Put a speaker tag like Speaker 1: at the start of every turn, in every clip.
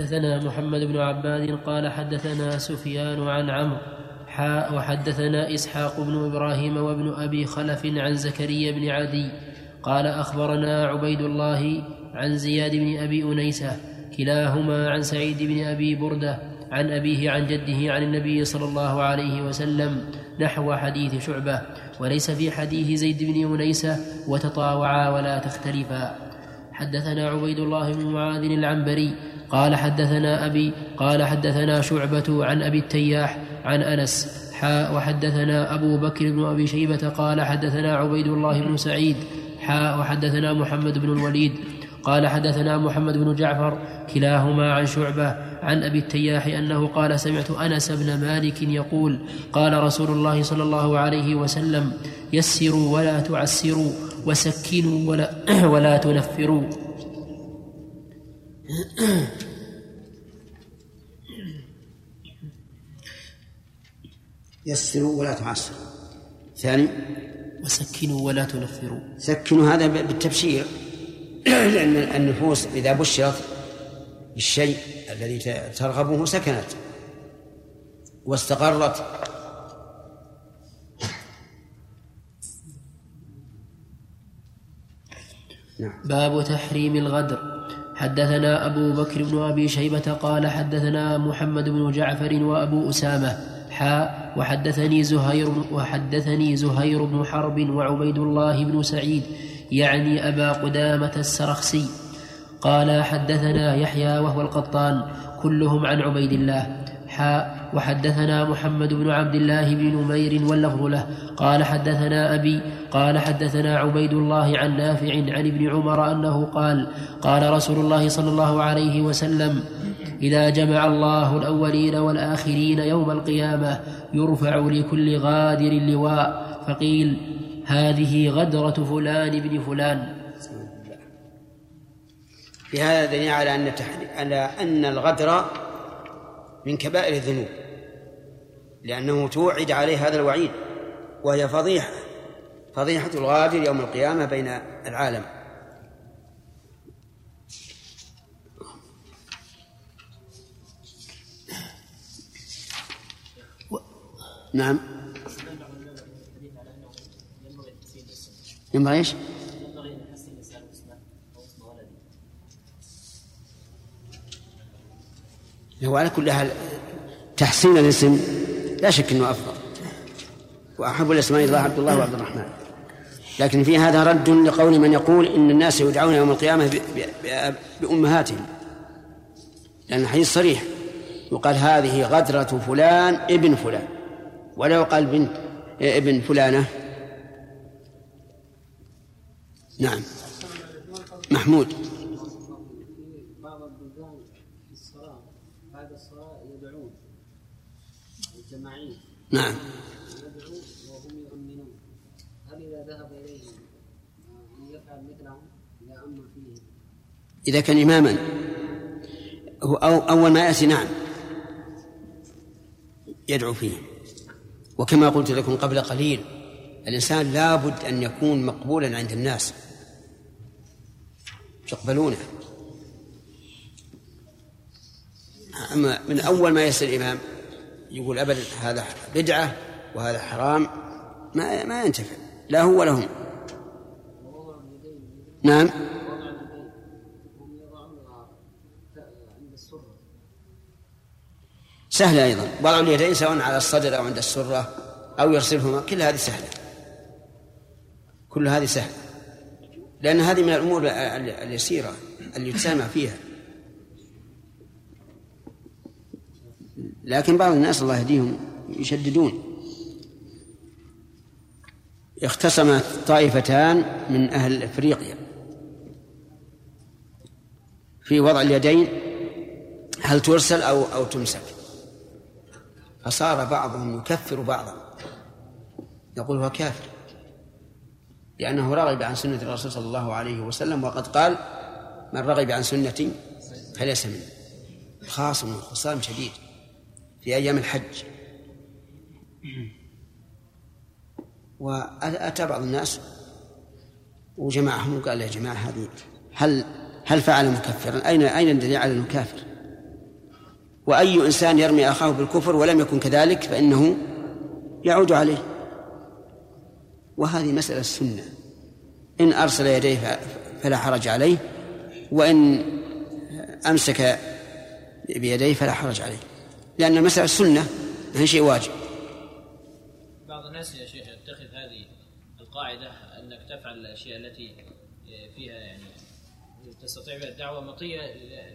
Speaker 1: حدثنا محمد بن عباد قال حدثنا سفيان عن عمرو حاء وحدثنا إسحاق بن إبراهيم وابن أبي خلف عن زكريا بن عدي قال أخبرنا عبيد الله عن زياد بن أبي أنيسة كلاهما عن سعيد بن أبي بردة عن أبيه عن جده عن النبي صلى الله عليه وسلم نحو حديث شعبة وليس في حديث زيد بن أنيسة وتطاوعا ولا تختلفا. حدثنا عبيد الله بن معاذ العنبري قال حدثنا أبي قال حدثنا شعبة عن أبي التياح عن أنس حاء وحدثنا أبو بكر بن أبي شيبة قال حدثنا عبيد الله بن سعيد حاء وحدثنا محمد بن الوليد قال حدثنا محمد بن جعفر كلاهما عن شعبة عن أبي التياح أنه قال سمعت أنس بن مالك يقول قال رسول الله صلى الله عليه وسلم يسروا ولا تعسروا وسكنوا ولا, ولا تنفروا.
Speaker 2: يسروا ولا تعسروا. ثاني.
Speaker 1: وسكنوا ولا تنفروا.
Speaker 2: سكنوا هذا بالتبشير. لأن النفوس إذا بشرت بالشيء الذي ترغبه سكنت. واستقرت.
Speaker 1: نعم. باب تحريم الغدر. حدثنا أبو بكر بن أبي شيبة قال حدثنا محمد بن جعفر وأبو أسامة حاء وحدثني زهير وحدثني زهير بن حرب وعبيد الله بن سعيد يعني أبا قدامة السرخسي. قال حدثنا يحيى وهو القطان كلهم عن عبيد الله حاء وحدثنا محمد بن عبد الله بن نمير واللفظ له. قال حدثنا أبي قال حدثنا عبيد الله عن نافع عن ابن عمر أنه قال قال رسول الله صلى الله عليه وسلم إذا جمع الله الأولين والآخرين يوم القيامة يرفع لكل غادر لواء فقيل هذه غدرة فلان بن فلان.
Speaker 2: في هذا دليل على أن على أن الغدر من كبائر الذنوب. لأنه توعد عليه هذا الوعيد وهي فضيحة فضيحة الغادر يوم القيامة بين العالم نعم ينبغي إيش؟ هو على كل حال تحسين الاسم لا شك إنه أفضل. وأحب الأسماء الله عبد الله وعبد الرحمن. لكن في هذا رد لقول من يقول إن الناس يدعون يوم القيامة بأمهاتهم. لأن الحديث صريح. يقال هذه غدرة فلان ابن فلان. ولا يقال بنت ابن فلانة. نعم. محمود بعض البلدان في الصلاة بعد الصلاة يدعون الجماعين نعم. وهم يؤمنون هل إذا ذهب إليهم أن يفعل مثلهم إذا كان إماما. هو أو أول ما يأتي نعم. يدعو فيه. وكما قلت لكم قبل قليل الإنسان لابد أن يكون مقبولا عند الناس. يقبلونه أما من أول ما يصير الإمام يقول أبدا هذا بدعة وهذا حرام ما ما ينتفع. لا هو ولا هم. نعم. سهلة أيضا. وضع اليدين سواء على الصدر أو عند السرة أو يرسلهما. كل هذه سهلة. كل هذه سهلة. لأن هذه من الأمور اليسيرة اللي يتسامع فيها. لكن بعض الناس الله يهديهم يشددون. اختصمت طائفتان من أهل إفريقيا. في وضع اليدين هل ترسل أو أو تمسك؟ فصار بعضهم يكفر بعضا. يقول هو كافر. لأنه رغب عن سنة الرسول صلى الله عليه وسلم وقد قال من رغب عن سنتي فليس مني. خاصم وخصام شديد. في أيام الحج وأتى بعض الناس وجمعهم وقال يا جماعة هذه هل هل فعل مكفرا؟ أين أين الدليل على أنه كافر؟ وأي إنسان يرمي أخاه بالكفر ولم يكن كذلك فإنه يعود عليه وهذه مسألة السنة إن أرسل يديه فلا حرج عليه وإن أمسك بيديه فلا حرج عليه لأن المسألة السنة ما هي شيء واجب.
Speaker 3: بعض الناس يا شيخ يتخذ هذه القاعدة أنك تفعل الأشياء التي فيها يعني تستطيع بها الدعوة مطية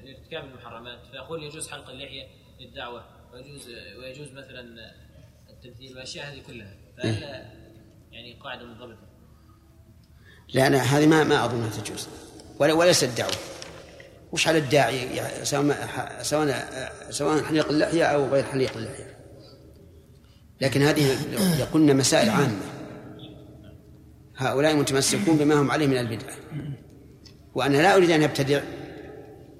Speaker 3: لارتكاب المحرمات. فيقول يجوز حلق اللحية للدعوة ويجوز ويجوز مثلا التمثيل والأشياء هذه كلها. فهل يعني قاعدة منضبطة؟
Speaker 2: لا أنا هذه ما ما أظنها تجوز. ولا وليست دعوة. وش على الداعي؟ يعني سواء سواء سواء حليق اللحية أو غير حليق اللحية. لكن هذه قلنا مسائل عامة. هؤلاء متمسكون بما هم عليه من البدعة. وأنا لا أريد أن أبتدع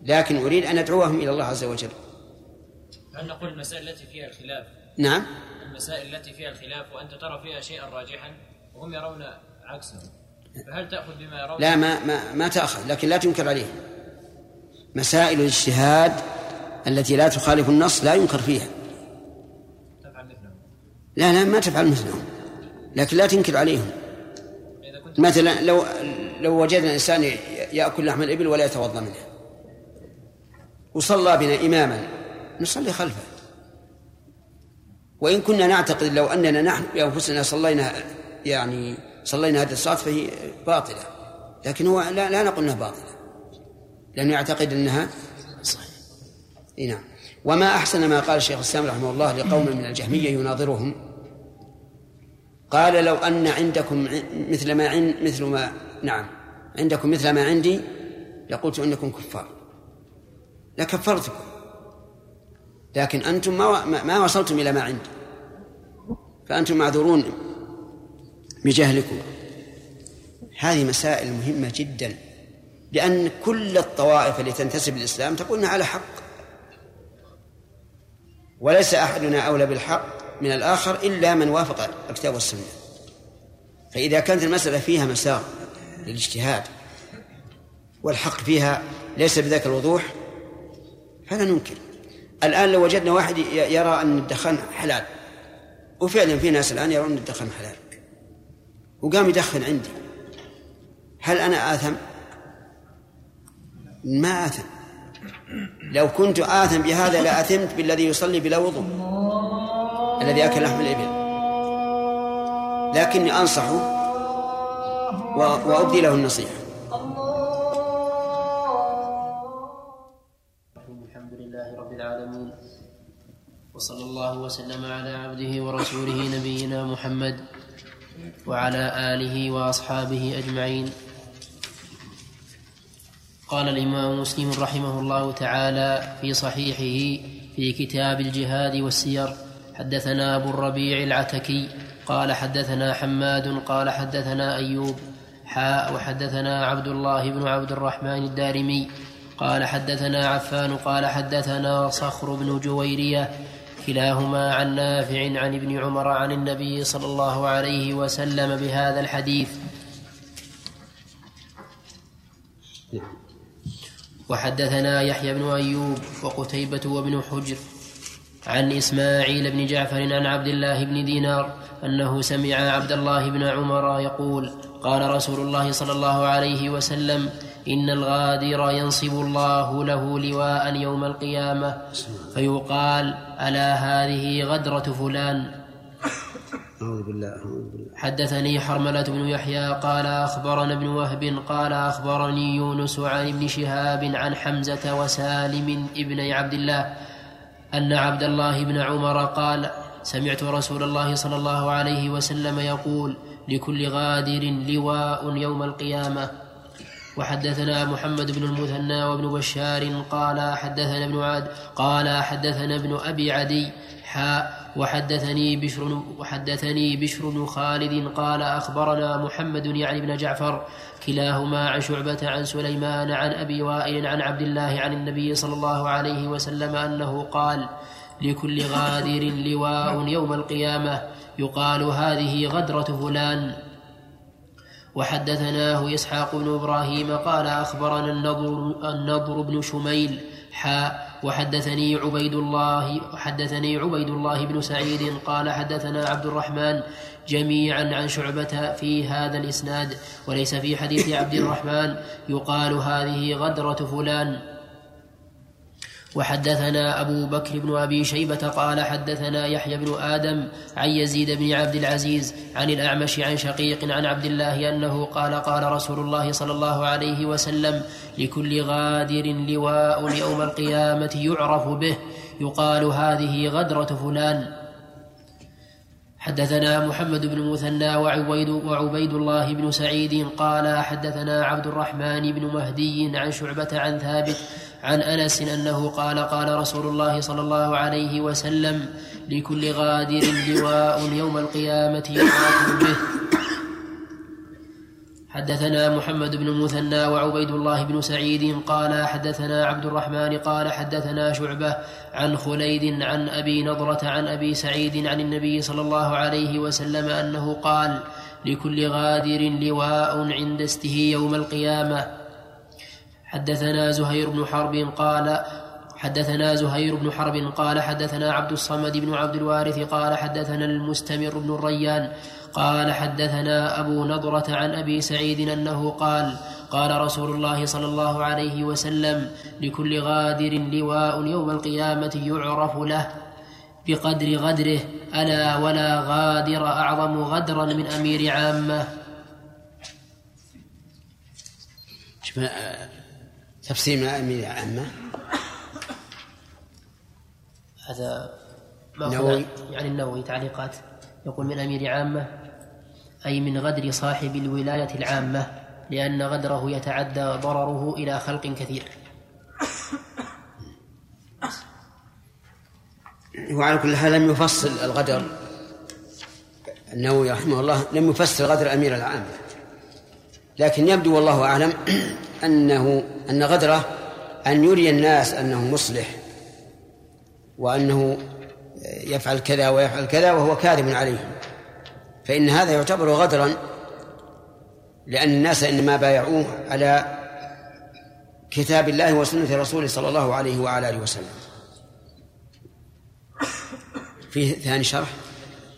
Speaker 2: لكن أريد أن أدعوهم إلى الله عز وجل.
Speaker 3: هل نقول المسائل التي فيها الخلاف؟
Speaker 2: نعم.
Speaker 3: المسائل التي فيها الخلاف وأنت ترى فيها شيئا راجحا وهم يرون عكسه. فهل تأخذ بما يرون؟
Speaker 2: لا ما ما ما تأخذ لكن لا تنكر عليه. مسائل الاجتهاد التي لا تخالف النص لا ينكر فيها. لا لا ما تفعل مثلهم. لكن لا تنكر عليهم. مثلا لو لو وجدنا إنسان يأكل لحم الإبل ولا يتوضأ منها وصلى بنا إماما نصلي خلفه. وإن كنا نعتقد لو أننا نحن بأنفسنا صلينا يعني صلينا هذه الصلاة فهي باطلة. لكن هو لا, لا نقول إنها باطلة. لأنه يعتقد أنها صحيح نعم. وما أحسن ما قال الشيخ الإسلام رحمه الله لقوم من الجهمية يناظرهم؟ قال لو أن عندكم مثل ما عند مثل ما نعم. عندكم مثل ما عندي لقلت إنكم كفار. لكفرتكم. لكن أنتم ما ما وصلتم إلى ما عندي. فأنتم معذورون بجهلكم. هذه مسائل مهمة جدا. لأن كل الطوائف التي تنتسب للإسلام تقول انها على حق. وليس أحدنا أولى بالحق من الآخر إلا من وافق الكتاب والسنة. فإذا كانت المسألة فيها مسار للاجتهاد والحق فيها ليس بذاك الوضوح فلا ننكر. الآن لو وجدنا واحد يرى أن الدخان حلال وفعلا في ناس الآن يرون أن الدخان حلال وقام يدخن عندي هل أنا آثم؟ ما آثم. لو كنت آثم بهذا لآثمت بالذي يصلي بلا وضوء الذي أكل لحم الإبل. لكني أنصحه وأبدي له النصيحة.
Speaker 1: الحمد لله رب العالمين وصلى الله وسلم على عبده ورسوله نبينا محمد وعلى آله وأصحابه أجمعين. قال الإمام مسلم رحمه الله تعالى في صحيحه في كتاب الجهاد والسير حدثنا أبو الربيع العتكي قال حدثنا حماد قال حدثنا أيوب حاء وحدثنا عبد الله بن عبد الرحمن الدارمي قال حدثنا عفان قال حدثنا صخر بن جويرية كلاهما عن نافع عن ابن عمر عن النبي صلى الله عليه وسلم بهذا الحديث وحدثنا يحيى بن أيوب وقتيبة وابن حجر عن إسماعيل بن جعفر عن عبد الله بن دينار أنه سمع عبد الله بن عمر يقول قال رسول الله صلى الله عليه وسلم إن الغادر ينصب الله له لواء يوم القيامة فيقال ألا هذه غدرة فلان
Speaker 2: أعوذ بالله أعوذ بالله.
Speaker 1: حدثني حرملة بن يحيى قال أخبرنا ابن وهب قال أخبرني يونس عن ابن شهاب عن حمزة وسالم ابن عبد الله أن عبد الله بن عمر قال سمعت رسول الله صلى الله عليه وسلم يقول لكل غادر لواء يوم القيامة. وحدثنا محمد بن المثنى وابن بشار قال حدثنا ابن عاد قال حدثنا ابن أبي عدي حاء وحدثني بشر وحدثني بشر بن خالد قال أخبرنا محمد يعني بن جعفر كلاهما عن شعبة عن سليمان عن أبي وائل عن عبد الله عن النبي صلى الله عليه وسلم أنه قال لكل غادر لواء يوم القيامة يقال هذه غدرة فلان. وحدثناه إسحاق بن إبراهيم قال أخبرنا النضر, النضر بن شميل حاء وحدثني عبيد الله وحدثني عبيد الله بن سعيد قال حدثنا عبد الرحمن جميعا عن شعبة في هذا الإسناد وليس في حديث عبد الرحمن يقال هذه غدرة فلان. وحدثنا أبو بكر بن أبي شيبة قال حدثنا يحيى بن آدم عن يزيد بن عبد العزيز عن الأعمش عن شقيق عن عبد الله أنه قال قال رسول الله صلى الله عليه وسلم لكل غادر لواء يوم القيامة يعرف به يقال هذه غدرة فلان. حدثنا محمد بن مثنى وعبيد, وعبيد الله بن سعيد قال حدثنا عبد الرحمن بن مهدي عن شعبة عن ثابت عن أنس أنه قال قال رسول الله صلى الله عليه وسلم لكل غادر لواء يوم القيامة يقاتل به. حدثنا محمد بن المثنى وعبيد الله بن سعيد قال حدثنا عبد الرحمن قال حدثنا شعبة عن خليد عن أبي نضرة عن أبي سعيد عن النبي صلى الله عليه وسلم أنه قال لكل غادر لواء عند استه يوم القيامة حدثنا زهير بن حرب قال حدثنا زهير بن حرب قال حدثنا عبد الصمد بن عبد الوارث قال حدثنا المستمر بن الريان قال حدثنا أبو نضرة عن أبي سعيد أنه قال قال رسول الله صلى الله عليه وسلم لكل غادر لواء يوم القيامة يعرف له بقدر غدره ألا ولا غادر أعظم غدرا من أمير عامة.
Speaker 2: تفسير من أمير عامة
Speaker 1: هذا ما يعني النووي تعليقات. يقول من أمير عامة أي من غدر صاحب الولاية العامة لأن غدره يتعدى ضرره إلى خلق كثير.
Speaker 2: وعلى كل حال لم يفصل الغدر النووي رحمه الله لم يفسر غدر أمير العامة لكن يبدو والله أعلم أنه أن غدره أن يري الناس أنه مصلح وأنه يفعل كذا ويفعل كذا وهو كاذب عليهم فإن هذا يعتبر غدرا لأن الناس إنما بايعوه على كتاب الله وسنة رسوله صلى الله عليه وعلى آله وسلم. فيه ثاني شرح؟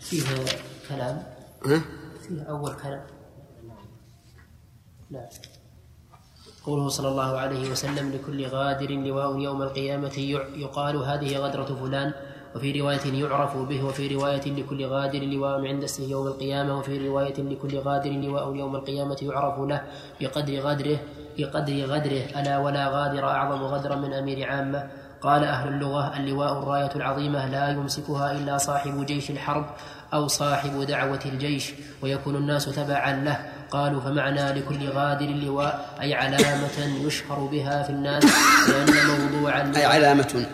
Speaker 1: فيه كلام؟
Speaker 2: ها؟
Speaker 1: فيه أول كلام؟ نعم قوله صلى الله عليه وسلم لكل غادر لواء يوم القيامة يقال هذه غدرة فلان وفي رواية يعرف به وفي رواية لكل غادر لواء عند اسمه يوم القيامة وفي رواية لكل غادر لواء يوم القيامة يعرف له بقدر غدره بقدر غدره ألا ولا غادر أعظم غدرا من أمير عامة؟ قال أهل اللغة اللواء الراية العظيمة لا يمسكها إلا صاحب جيش الحرب أو صاحب دعوة الجيش ويكون الناس تبعا له. قالوا فمعنى لكل غادر لواء أي علامة يشهر بها في الناس لأن موضوع
Speaker 2: أي علامة.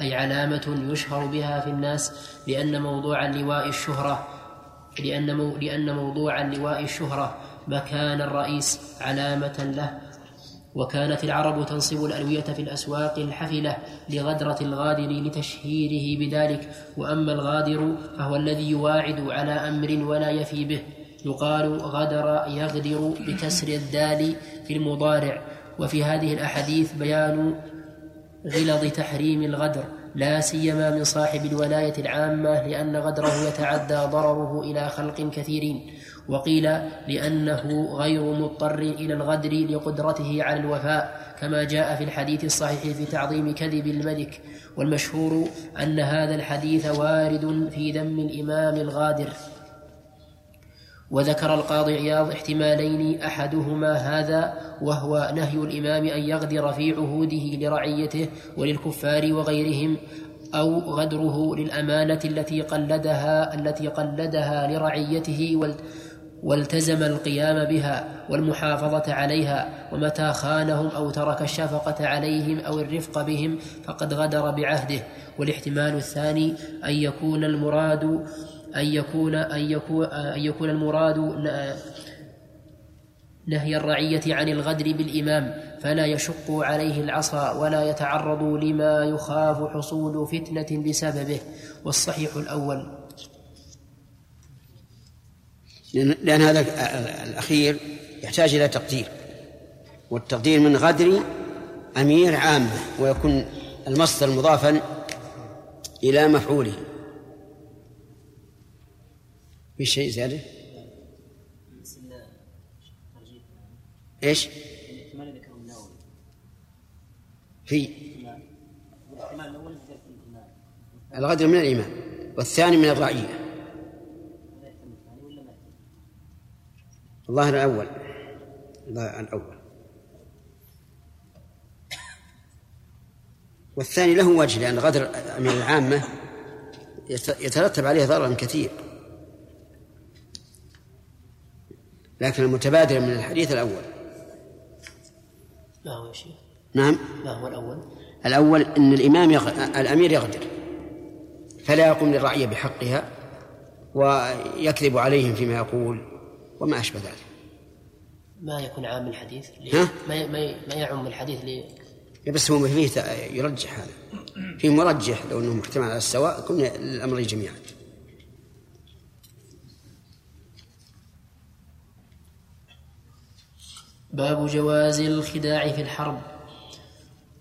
Speaker 1: أي علامة يشهر بها في الناس لأن موضوع اللواء الشهرة لأن مو لأن موضوع اللواء الشهرة مكان الرئيس علامة له. وكانت العرب تنصب الألوية في الأسواق الحفلة لغدرة الغادر لتشهيره بذلك وأما الغادر فهو الذي يواعد على أمر ولا يفي به. يقال غدر يغدر بكسر الدال في المضارع. وفي هذه الأحاديث بيان غلظ تحريم الغدر لا سيما من صاحب الولاية العامة لأن غدره يتعدى ضرره إلى خلق كثيرين. وقيل لأنه غير مضطر إلى الغدر لقدرته على الوفاء كما جاء في الحديث الصحيح في تعظيم كذب الملك. والمشهور أن هذا الحديث وارد في ذم الإمام الغادر. وذكر القاضي عياض احتمالين أحدهما هذا وهو نهي الإمام أن يغدر في عهوده لرعيته وللكفار وغيرهم أو غدره للأمانة التي قلدها التي قلدها لرعيته والتزم القيام بها والمحافظة عليها ومتى خانهم أو ترك الشفقة عليهم أو الرفق بهم فقد غدر بعهده. والاحتمال الثاني أن يكون المراد أن يكون أن يكون أن يكون المراد نهي الرعية عن الغدر بالإمام فلا يشق عليه العصا ولا يتعرض لما يخاف حصول فتنة بسببه. والصحيح الأول
Speaker 2: لأن هذا الأخير يحتاج إلى تقدير والتقدير من غدر أمير عامة ويكون المصدر مضافا إلى مفعوله في شيء زيادة؟ إيش؟ في الغدر من الإيمان والثاني من الرعية الظاهر الأول. الظاهر الأول. والثاني له وجه لأن غدر من العامة يترتب عليه ضرر كثير. لكن المتبادر من الحديث الأول.
Speaker 1: ما هو يا شيخ.
Speaker 2: نعم.
Speaker 1: ما هو الأول.
Speaker 2: الأول أن الإمام يغ... الأمير يغدر. فلا يقوم للرعية بحقها ويكذب عليهم فيما يقول. وما أشبه ذلك.
Speaker 1: ما يكون عام الحديث
Speaker 2: ها؟
Speaker 1: ما ما ما يعم الحديث ل
Speaker 2: بس هو فيه يرجح هذا. فيه مرجح لو إنه محتمل على السواء كنا الامرين جميعا.
Speaker 1: باب جواز الخداع في الحرب.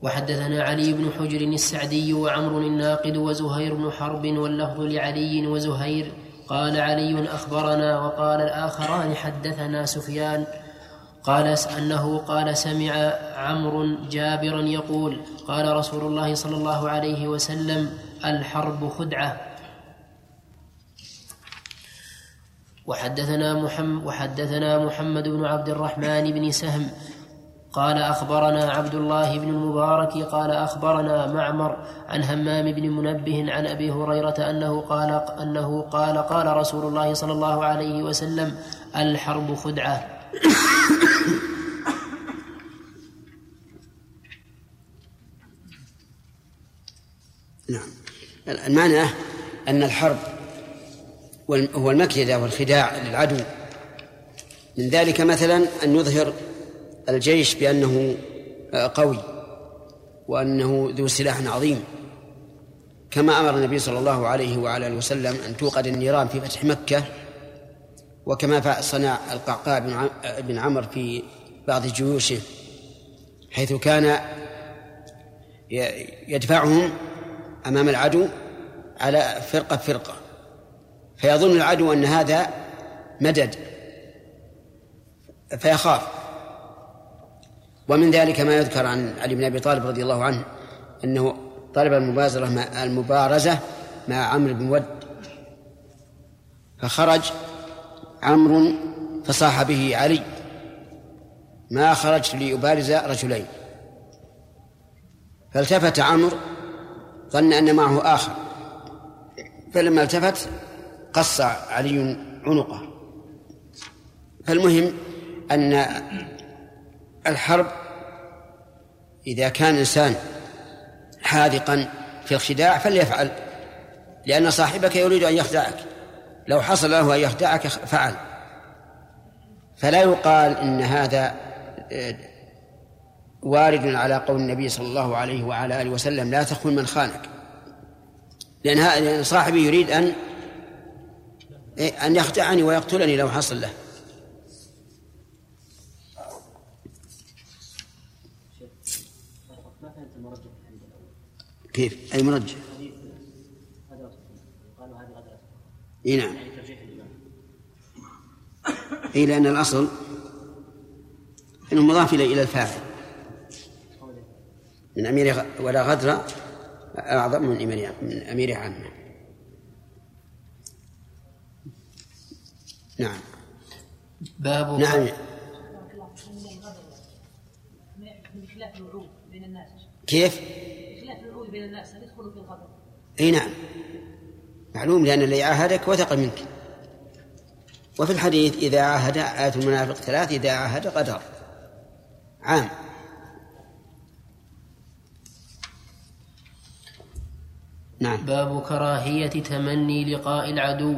Speaker 1: وحدثنا علي بن حجر السعدي وعمر الناقد وزهير بن حرب واللفظ لعلي وزهير قال علي أخبرنا وقال الآخران حدثنا سفيان قال أنه قال سمع عمرو جابرا يقول قال رسول الله صلى الله عليه وسلم الحرب خدعة. وحدثنا محمد وحدثنا محمد بن عبد الرحمن بن سهم قال أخبرنا عبد الله بن المبارك قال أخبرنا معمر عن همام بن منبه عن أبي هريرة أنه قال أنه قال قال رسول الله صلى الله عليه وسلم الحرب خدعة.
Speaker 2: نعم. المعنى أن الحرب هو المكيدة والخداع للعدو. من ذلك مثلا أن يظهر الجيش بأنه قوي وأنه ذو سلاح عظيم. كما أمر النبي صلى الله عليه وعلى آله وسلم أن توقد النيران في فتح مكة وكما صنع القعقاع بن عمر في بعض جيوشه حيث كان يدفعهم أمام العدو على فرقة فرقة. فيظن العدو أن هذا مدد فيخاف. ومن ذلك ما يذكر عن علي بن أبي طالب رضي الله عنه أنه طلب المبازرة المبارزة مع عمرو بن ود. فخرج عمرو فصاح به علي ما خرجت لأبارز رجلين. فالتفت عمرو ظن أن معه آخر فلما التفت قص علي عنقه. فالمهم أن الحرب إذا كان إنسان حاذقا في الخداع فليفعل لأن صاحبك يريد أن يخدعك. لو حصل له أن يخدعك فعل. فلا يقال إن هذا آه، وارد على قول النبي صلى الله عليه وعلى آله وسلم لا تخون من خانك. لأن صاحبي يريد أن إيه، أن يخدعني ويقتلني لو حصل له. كيف؟ أي مرجح؟ إي نعم. إي لأن الأصل إنه مضاف إلى الفاعل. من أمير ولا غدر أعظم من امير من أمير عامه نعم.
Speaker 1: باب
Speaker 2: نعم. كيف؟ خلاف الوعود بين الناس. هل يدخل في الغضب؟ إي نعم. معلوم لأن اللي عاهدك وثق منك. وفي الحديث إذا عاهد آية المنافق ثلاث إذا عاهد غدر عام. نعم.
Speaker 1: باب كراهية تمني لقاء العدو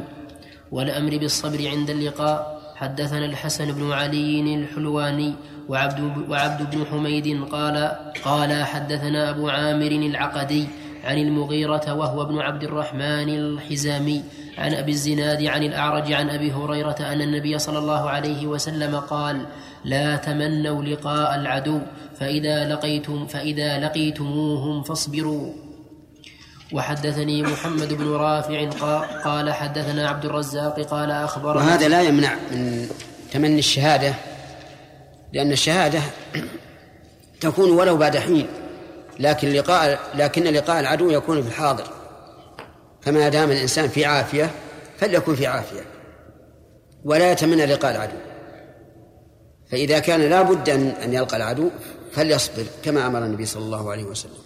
Speaker 1: والأمر بالصبر عند اللقاء. حدثنا الحسن بن علي الحلواني وعبد, وعبد بن حميد قال قال حدثنا أبو عامر العقدي عن المغيرة وهو ابن عبد الرحمن الحزامي عن أبي الزناد عن الأعرج عن أبي هريرة أن النبي صلى الله عليه وسلم قال لا تمنوا لقاء العدو فإذا لقيتم فإذا لقيتموهم فاصبروا. وحدثني محمد بن رافع قال حدثنا عبد الرزاق قال أخبرنا
Speaker 2: وهذا لا يمنع من تمني الشهادة. لأن الشهادة تكون ولو بعد حين لكن لقاء لكن لقاء العدو يكون في الحاضر. فما دام الإنسان في عافية فليكن في عافية ولا يتمنى لقاء العدو. فإذا كان لا بد أن أن يلقى العدو فليصبر كما أمر النبي صلى الله عليه وسلم.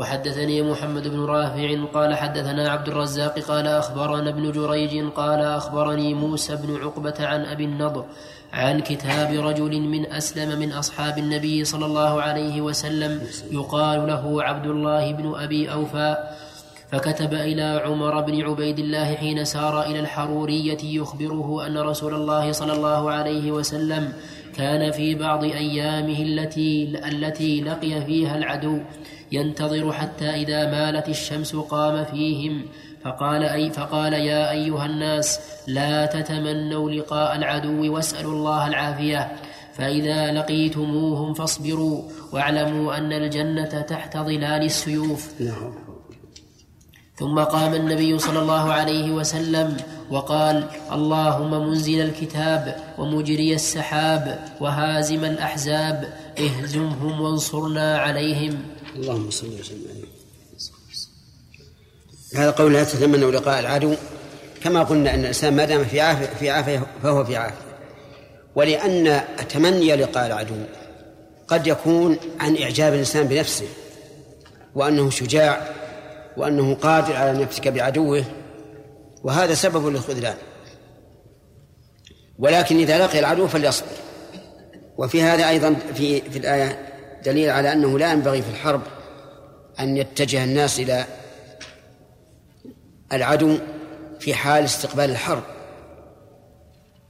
Speaker 1: وحدثني محمد بن رافع قال حدثنا عبد الرزاق قال أخبرنا ابن جريج قال أخبرني موسى بن عقبة عن أبي النضر عن كتاب رجل من أسلم من أصحاب النبي صلى الله عليه وسلم يقال له عبد الله بن أبي أوفى فكتب إلى عمر بن عبيد الله حين سار إلى الحرورية يخبره أن رسول الله صلى الله عليه وسلم كان في بعض أيامه التي التي لقي فيها العدو ينتظر حتى إذا مالت الشمس قام فيهم. فقال أي فقال يا أيها الناس لا تتمنوا لقاء العدو واسألوا الله العافية. فإذا لقيتموهم فاصبروا واعلموا أن الجنة تحت ظلال السيوف. ثم قام النبي صلى الله عليه وسلم وقال اللهم منزل الكتاب ومجري السحاب وهازم الأحزاب اهزمهم وانصرنا عليهم.
Speaker 2: اللهم صل وسلم. عليه هذا قول لا تتمنوا لقاء العدو. كما قلنا أن الانسان ما دام في عافية في عافية فهو في عافية. ولأن تمني لقاء العدو قد يكون عن إعجاب الإنسان بنفسه وأنه شجاع وأنه قادر على ان يمسك بعدوه وهذا سبب للخذلان ولكن إذا لقي العدو فليصبر. وفي هذا أيضا في في الآية دليل على أنه لا ينبغي في الحرب أن يتجه الناس إلى العدو في حال استقبال الحرب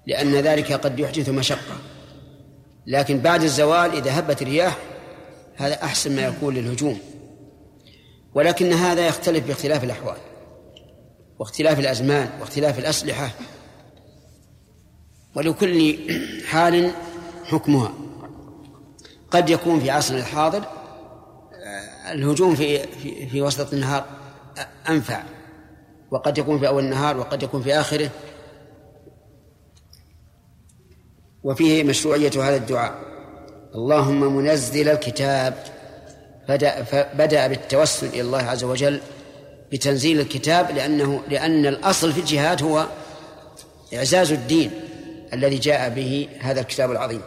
Speaker 2: لأن ذلك قد يحدث مشقة. لكن بعد الزوال إذا هبت الرياح هذا أحسن ما يكون للهجوم. ولكن هذا يختلف باختلاف الأحوال واختلاف الأزمان واختلاف الأسلحة ولكل حال حكمها. قد يكون في عصرنا الحاضر آه، الهجوم في في, في وسط النهار أنفع وقد يكون في أول النهار وقد يكون في آخره. وفيه مشروعية هذا الدعاء اللهم منزل الكتاب. بدأ بدأ بالتوسل إلى الله عز وجل بتنزيل الكتاب لأنه لأن الأصل في الجهاد هو إعزاز الدين الذي جاء به هذا الكتاب العظيم.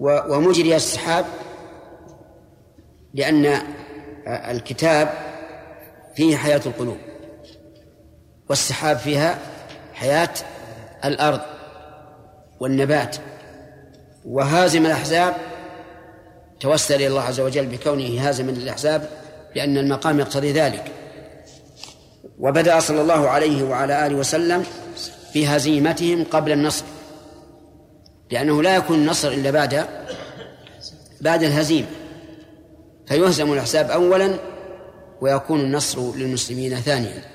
Speaker 2: ومجري السحاب لأن الكتاب فيه حياة القلوب والسحاب فيها حياة الأرض والنبات وهازم الأحزاب توسل إلى الله عز وجل بكونه هازما للأحزاب لأن المقام يقتضي ذلك. وبدأ صلى الله عليه وعلى آله وسلم بهزيمتهم قبل النصر لأنه لا يكون النصر إلا بعد بعد الهزيمة. فيهزم الأحزاب أولا ويكون النصر للمسلمين ثانيا.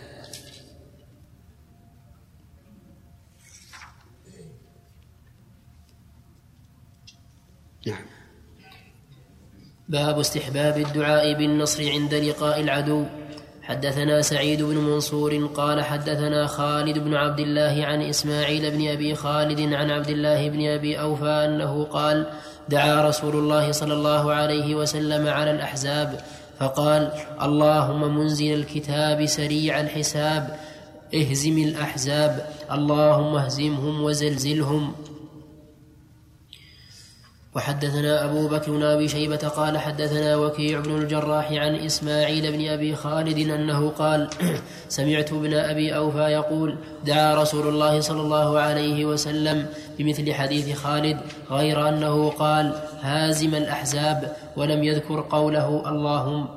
Speaker 1: باب استحباب الدعاء بالنصر عند لقاء العدو. حدثنا سعيد بن منصور قال حدثنا خالد بن عبد الله عن إسماعيل بن أبي خالد عن عبد الله بن أبي أوفى أنه قال دعا رسول الله صلى الله عليه وسلم على الأحزاب فقال اللهم منزل الكتاب سريع الحساب اهزم الأحزاب اللهم اهزمهم وزلزلهم. وحدثنا أبو بكر بن أبي شيبة قال حدثنا وكيع بن الجراح عن إسماعيل بن أبي خالد أنه قال سمعت ابن أبي أوفى يقول دعا رسول الله صلى الله عليه وسلم بمثل حديث خالد غير أنه قال هازم الأحزاب ولم يذكر قوله اللهم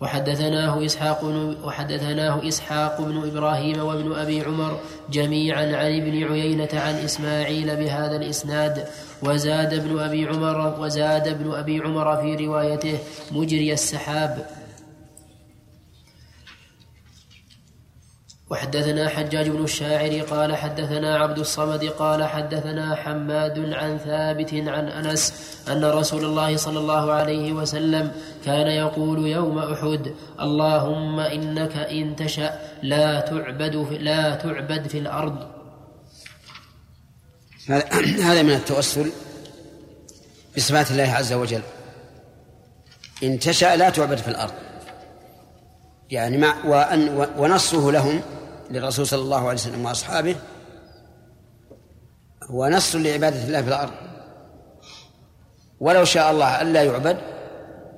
Speaker 1: وحدثناه إسحاق وحدثناه إسحاق بن إبراهيم وابن أبي عمر جميعا عن ابن عيينة عن إسماعيل بهذا الإسناد وزاد ابن أبي عمر وزاد ابن أبي عمر في روايته مجري السحاب. وحدثنا حجاج بن الشاعر قال حدثنا عبد الصمد قال حدثنا حماد عن ثابت عن أنس أن رسول الله صلى الله عليه وسلم كان يقول يوم أحد اللهم إنك إن تشأ لا تعبد لا تعبد في الأرض.
Speaker 2: هذا من التوسل بصفات الله عز وجل. إن تشاء لا تعبد في الأرض. يعني مع وأن ونصه لهم للرسول صلى الله عليه وسلم وأصحابه. هو نص لعبادة الله في الأرض. ولو شاء الله ألا يعبد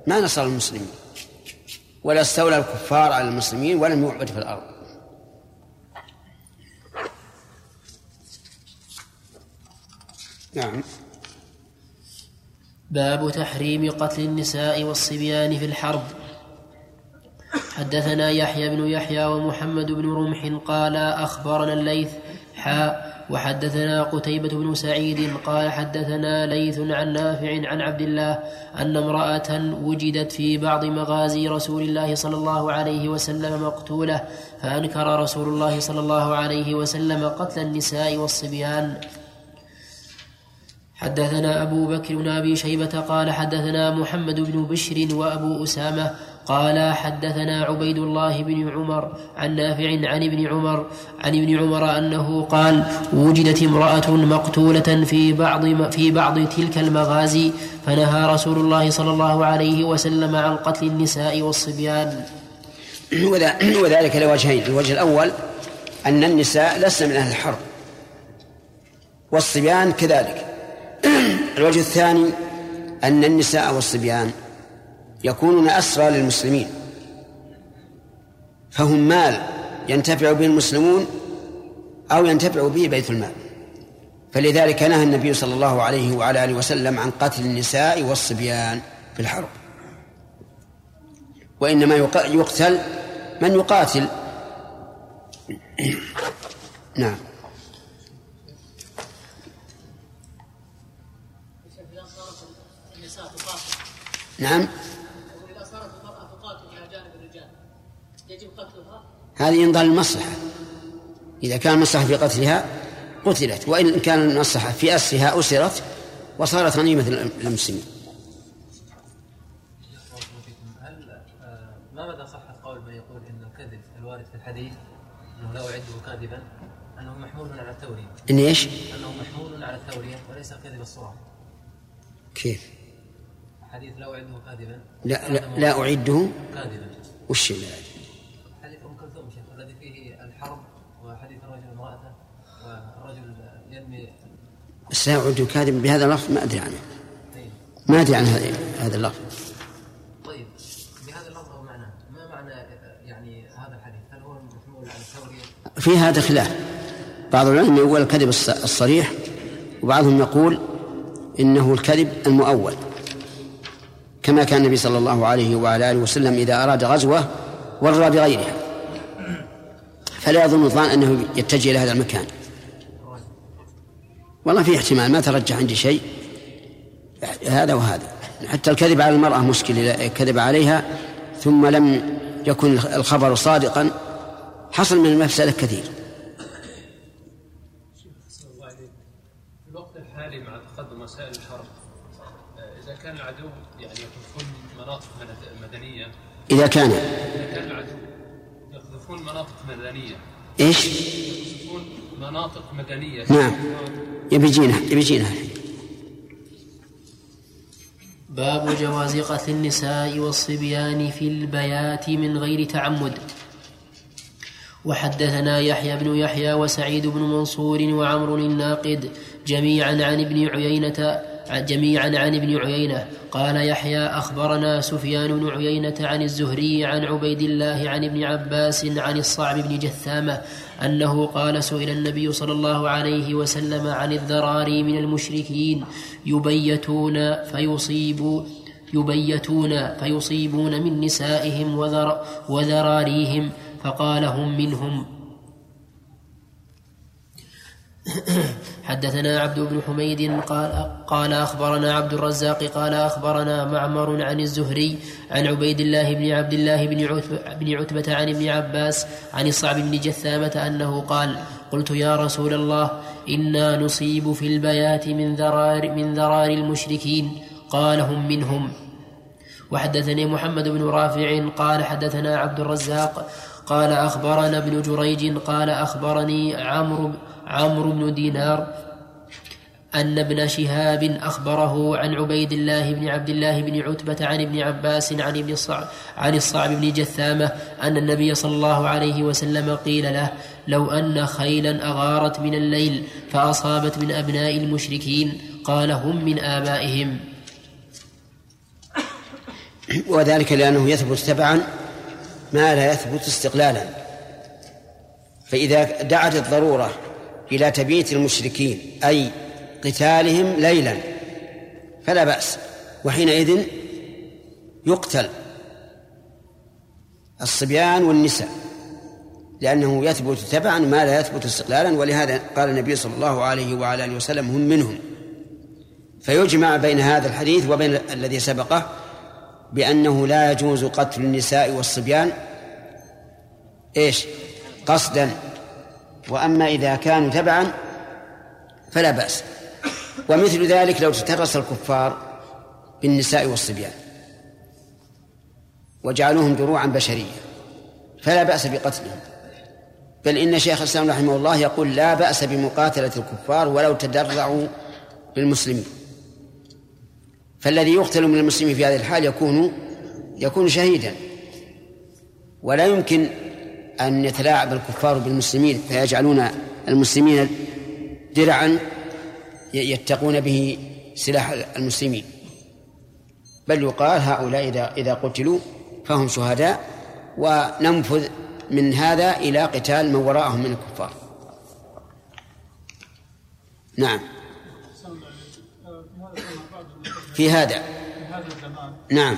Speaker 2: ما نصر المسلمين. ولا استولى الكفار على المسلمين ولم يعبد في الأرض. نعم.
Speaker 1: باب تحريم قتل النساء والصبيان في الحرب. حدثنا يحيى بن يحيى ومحمد بن رمح قال أخبرنا الليث حاء وحدثنا قتيبة بن سعيد قال حدثنا ليث عن نافع عن عبد الله أن امرأة وجدت في بعض مغازي رسول الله صلى الله عليه وسلم مقتولة فأنكر رسول الله صلى الله عليه وسلم قتل النساء والصبيان. حدثنا أبو بكر بن أبي شيبة قال حدثنا محمد بن بشر وأبو أسامة قال حدثنا عبيد الله بن عمر عن نافع عن ابن عمر عن ابن عمر أنه قال وجدت امرأة مقتولة في بعض في بعض تلك المغازي فنهى رسول الله صلى الله عليه وسلم عن قتل النساء والصبيان.
Speaker 2: وذلك لوجهين الوجه الأول أن النساء لسن من أهل الحرب والصبيان كذلك. الوجه الثاني أن النساء والصبيان يكونون أسرى للمسلمين فهم مال ينتفع به المسلمون أو ينتفع به بيت المال. فلذلك نهى النبي صلى الله عليه وعلى آله وسلم عن قتل النساء والصبيان في الحرب. وإنما يقتل من يقاتل. نعم. نعم. إذا صارت المرأة تقاتل إلى جانب الرجال يجب قتلها؟ هذه إن ظل المصلحة إذا كان المصلحة في قتلها قتلت. وإن كان المصلحة في أسرها أسرت. وصارت غنيمة للمسلمين.
Speaker 4: هل ما مدى صحة قول من يقول أن الكذب الوارد في الحديث أنه لا أعده كاذبا؟ أنه محمول على التورية
Speaker 2: إن إيش؟
Speaker 4: أنه محمول على التورية وليس كذب الصراحة
Speaker 2: كيف؟
Speaker 4: حديث لا أعده كاذبا؟
Speaker 2: لا لا, لا أعده.
Speaker 4: كاذبا.
Speaker 2: وش لا
Speaker 4: حديث أم كلثوم شيخ الذي فيه الحرب وحديث الرجل امرأته والرجل ينمي.
Speaker 2: بس لا أعده كاذبا بهذا اللفظ ما أدري عنه. ما أدري عن هذا هذا اللفظ.
Speaker 4: طيب. بهذا اللفظ أو معناه. ما معنى يعني هذا الحديث؟ هل هو محمول على التورية
Speaker 2: في هذا خلاف. بعض العلماء يقول الكذب الصريح وبعضهم يقول إنه الكذب المؤول. كما كان النبي صلى الله عليه وعلى آله وسلم إذا أراد غزوة ورى بغيرها. فلا يظن الظان أنه يتجه إلى هذا المكان. والله في احتمال ما ترجح عندي شيء. هذا وهذا. حتى الكذب على المرأة مشكل كذب عليها ثم لم يكن الخبر صادقا حصل من المفسدة كثير.
Speaker 5: في الوقت الحالي مع تقدم الحرب إذا كان العدو مناطق مدنية.
Speaker 2: إذا كان.
Speaker 5: إذا كان العدو يقذفون مناطق مدنية.
Speaker 2: إيش؟
Speaker 5: يقذفون مناطق مدنية.
Speaker 2: نعم. يبي يجينا يبي يجينا
Speaker 1: باب جواز قتل النساء والصبيان في البيات من غير تعمد. وحدثنا يحيى بن يحيى وسعيد بن منصور وعمر الناقد جميعا عن ابن عيينة جميعا عن ابن عيينة. قال يحيى أخبرنا سفيان بن عيينة عن الزهري عن عبيد الله عن ابن عباس عن الصعب بن جثامة أنه قال سئل النبي صلى الله عليه وسلم عن الذراري من المشركين يبيتون فيصيب يبيتون فيصيبون من نسائهم وذر وذراريهم فقال هم منهم. حدثنا عبد بن حميد قال قال أخبرنا عبد الرزاق قال أخبرنا معمر عن الزهري عن عبيد الله بن عبد الله بن عتبة عن ابن عباس عن الصعب بن جثامة أنه قال قلت يا رسول الله إنا نصيب في البيات من ذرار من ذرار المشركين. قال هم منهم. وحدثني محمد بن رافع قال حدثنا عبد الرزاق قال أخبرنا ابن جريج قال أخبرني عمرو عمرو بن دينار أن ابن شهاب أخبره عن عبيد الله بن عبد الله بن عتبة عن ابن عباس عن ابن الصعب عن الصعب بن جثامة أن النبي صلى الله عليه وسلم قيل له لو أن خيلا أغارت من الليل فأصابت من أبناء المشركين قال هم من آبائهم.
Speaker 2: وذلك لأنه يثبت تبعا ما لا يثبت استقلالا. فإذا دعت الضرورة إلى تبييت المشركين أي قتالهم ليلا. فلا بأس. وحينئذ يقتل الصبيان والنساء لأنه يثبت تبعا ما لا يثبت استقلالا. ولهذا قال النبي صلى الله عليه وعلى آله وسلم هم منهم. فيجمع بين هذا الحديث وبين الذي سبقه بأنه لا يجوز قتل النساء والصبيان. إيش؟ قصدا وأما إذا كانوا تبعا فلا بأس. ومثل ذلك لو تترس الكفار بالنساء والصبيان وجعلوهم دروعا بشرية فلا بأس بقتلهم. بل إن شيخ الإسلام رحمه الله يقول لا بأس بمقاتلة الكفار ولو تدرعوا بالمسلمين. فالذي يقتل من المسلمين في هذه الحال يكون يكون شهيدا. ولا يمكن أن يتلاعب الكفار بالمسلمين فيجعلون المسلمين درعا يتقون به سلاح المسلمين. بل يقال هؤلاء إذا إذا قتلوا فهم شهداء وننفذ من هذا إلى قتال من وراءهم من الكفار. نعم. في هذا.
Speaker 6: في هذا الزمان
Speaker 2: نعم.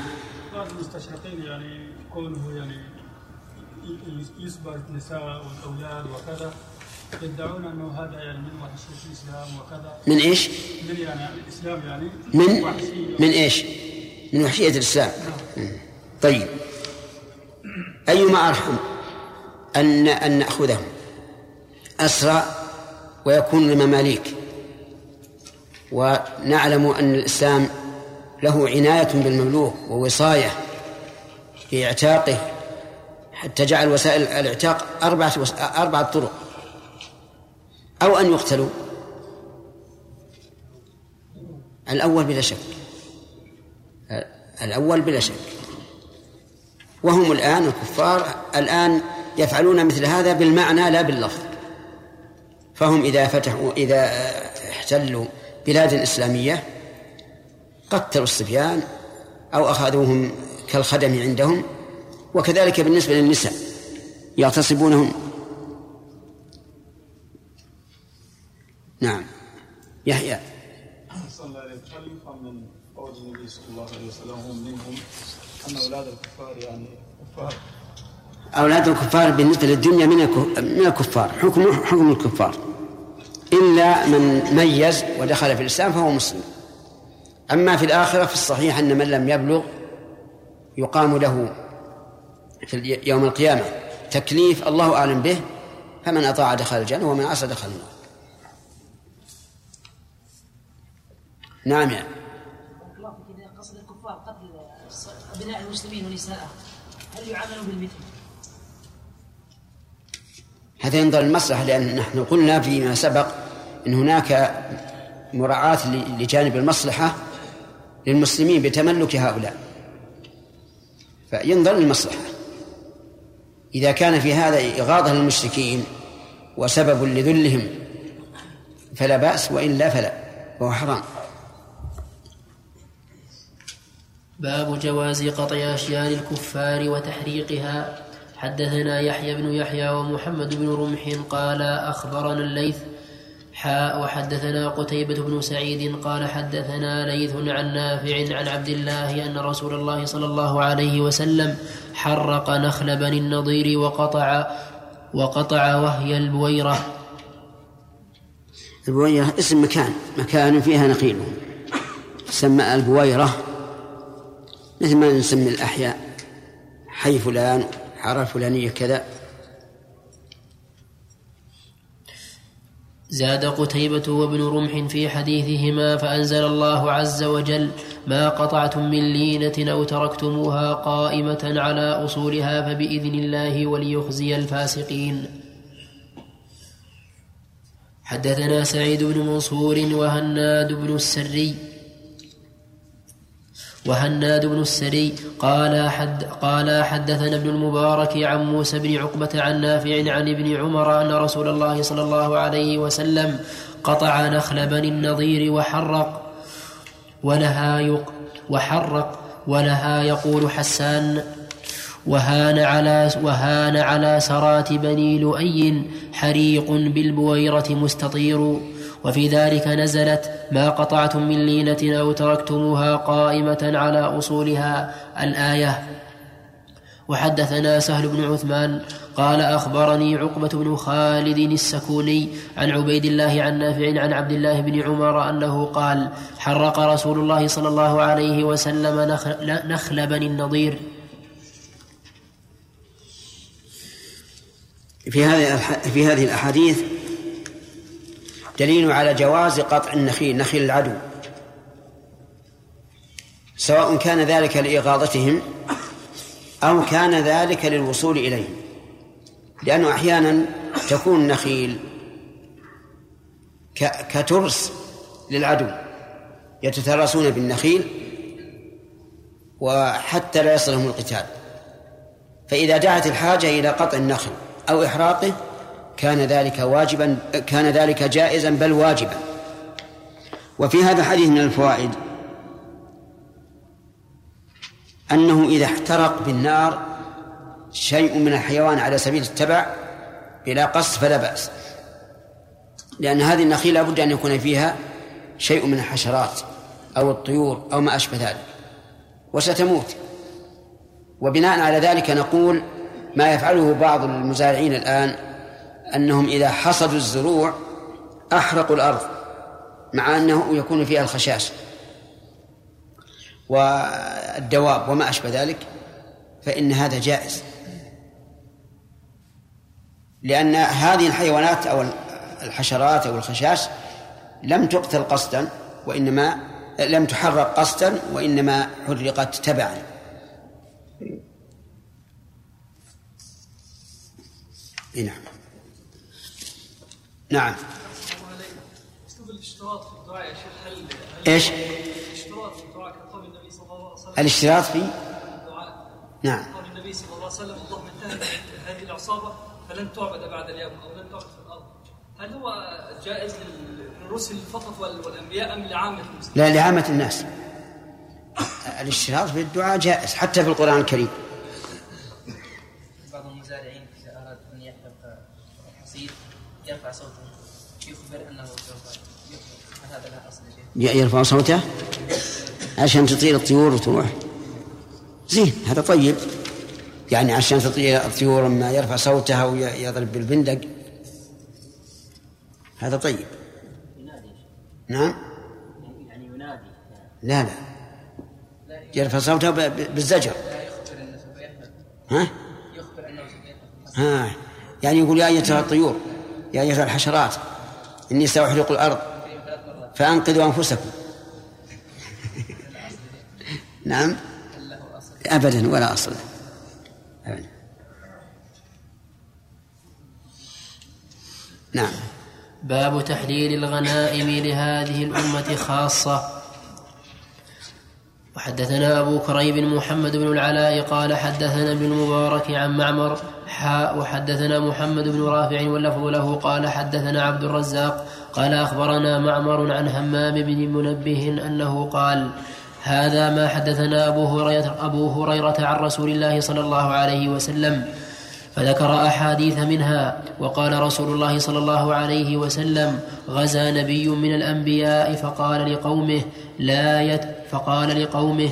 Speaker 6: بعض المستشرقين يعني كونه يعني يسبى النساء والأولاد وكذا. يدعون أنه هذا يعني من وحشيه الإسلام وكذا.
Speaker 2: من إيش؟
Speaker 6: من يعني الإسلام يعني
Speaker 2: من من إيش؟ من وحشية الإسلام. طيب. أيما أرحم أن أن نأخذهم. أسرى ويكون مماليك ونعلم أن الإسلام له عناية بالمملوك ووصاية في إعتاقه حتى جعل وسائل الاعتاق أربعة. أربعة طرق. أو أن يقتلوا. الأول بلا شك. الأول بلا شك. وهم الآن الكفار الآن يفعلون مثل هذا بالمعنى لا باللفظ. فهم إذا فتحوا إذا احتلوا بلاد إسلامية قتلوا الصبيان أو أخذوهم كالخدم عندهم وكذلك بالنسبة للنساء يغتصبونهم نعم. يحيى.
Speaker 6: صلى الله عليه وسلم من قول النبي صلى الله عليه وسلم هم منهم أن أولاد الكفار يعني كفار؟
Speaker 2: أولاد الكفار بالنسبة للدنيا من من الكفار. حكم حكم الكفار. إلا من ميز ودخل في الإسلام فهو مسلم. أما في الآخرة في الصحيح أن من لم يبلغ يقام له في يوم القيامة. تكليف الله أعلم به فمن أطاع دخل الجنة ومن عصى دخل النار. نعم يعني
Speaker 7: قصد الكفار قتل أبناء المسلمين ونساءهم هل يعاملوا بالمثل؟
Speaker 2: هذا ينظر المصلحة لأن نحن قلنا فيما سبق أن هناك مراعاة لجانب المصلحة للمسلمين بتملك هؤلاء. فينظر للمصلحة إذا كان في هذا إغاظة للمشركين وسبب لذلهم فلا بأس وإلا فلا وهو حرام.
Speaker 1: باب جواز قطع أشياء الكفار وتحريقها. حدثنا يحيى بن يحيى ومحمد بن رمح قال أخبرنا الليث حاء وحدثنا قتيبة بن سعيد قال حدثنا ليث عن نافع عن عبد الله أن رسول الله صلى الله عليه وسلم حرق نخل بني النضير وقطع وقطع وهي البويرة.
Speaker 2: البويرة اسم مكان مكان فيها نخيل. تسمى البويرة مثل ما نسمي الأحياء. حي فلان حارة فلانية كذا.
Speaker 1: زاد قتيبة وابن رمح في حديثهما فأنزل الله عز وجل ما قطعتم من لينة أو تركتموها قائمة على أصولها فبإذن الله وليخزي الفاسقين. حدثنا سعيد بن منصور وهناد بن السري وهناد بن السري قال حد قال حدثنا ابن المبارك عن موسى بن عقبة عن نافع عن ابن عمر أن رسول الله صلى الله عليه وسلم قطع نخل بني النضير وحرق ولها يق وحرق ولها يقول حسان وهان على وهان على سرات بني لؤي حريق بالبويرة مستطير وفي ذلك نزلت ما قطعتم من لينة أو تركتموها قائمة على أصولها الآية. وحدثنا سهل بن عثمان قال أخبرني عقبة بن خالد السكوني عن عبيد الله عن نافع عن عبد الله بن عمر أنه قال حرق رسول الله صلى الله عليه وسلم نخل, نخل بني النضير.
Speaker 2: في هذه في هذه الأحاديث دليل على جواز قطع النخيل نخيل العدو. سواء كان ذلك لإغاظتهم أو كان ذلك للوصول إليهم. لأنه أحيانا تكون النخيل كترس للعدو. يتترسون بالنخيل وحتى لا يصلهم القتال. فإذا دعت الحاجة إلى قطع النخل أو إحراقه كان ذلك واجبا كان ذلك جائزا بل واجبا. وفي هذا الحديث من الفوائد أنه إذا احترق بالنار شيء من الحيوان على سبيل التبع بلا قصد فلا بأس. لأن هذه النخيل لابد أن يكون فيها شيء من الحشرات أو الطيور أو ما أشبه ذلك. وستموت. وبناء على ذلك نقول ما يفعله بعض المزارعين الآن أنهم إذا حصدوا الزروع أحرقوا الأرض مع أنه يكون فيها الخشاش والدواب وما أشبه ذلك فإن هذا جائز. لأن هذه الحيوانات أو الحشرات أو الخشاش لم تقتل قصدا وإنما لم تحرق قصدا وإنما حرقت تبعا. نعم. نعم الاشتراط في الدعاء يا شيخ هل إيش؟ الاشتراط في الدعاء كقول النبي صلى الله عليه وسلم الاشتراط في نعم
Speaker 8: قول النبي صلى الله عليه وسلم اللهم انتهت هذه العصابه فلن تعبد بعد اليوم أو لن تعبد في الأرض هل هو جائز للرسل فقط والانبياء ام لعامه المسلمين؟
Speaker 2: لا لعامة الناس الاشتراط في الدعاء جائز حتى في القرآن الكريم
Speaker 9: بعض المزارعين إذا أراد أن يحفظ الحصيد يرفع صوته يخبر أنه سوف هذا لا أصل
Speaker 2: يرفع صوته عشان تطير الطيور وتروح. زين هذا طيب. يعني عشان تطير الطيور ما يرفع صوتها ويضرب بالبندق. هذا طيب. نعم؟ يعني ينادي. لا لا. يرفع صوته بالزجر. ها؟ يخبر أنه ها. يعني يقول يا أيتها الطيور يا أيتها الحشرات. إني سأحرق الأرض. فأنقذوا أنفسكم. نعم. ابدا ولا أصل. أبدا. نعم.
Speaker 1: باب تحليل الغنائم لهذه الأمة خاصة. وحدثنا أبو كريب محمد بن العلاء قال حدثنا ابن المبارك عن معمر حاء وحدثنا محمد بن رافع واللفظ له قال حدثنا عبد الرزاق قال أخبرنا معمر عن همام بن منبه أنه قال هذا ما حدثنا أبو هريرة, أبو هريرة عن رسول الله صلى الله عليه وسلم فذكر أحاديث منها وقال رسول الله صلى الله عليه وسلم غزا نبي من الأنبياء فقال لقومه لا يت فقال لقومه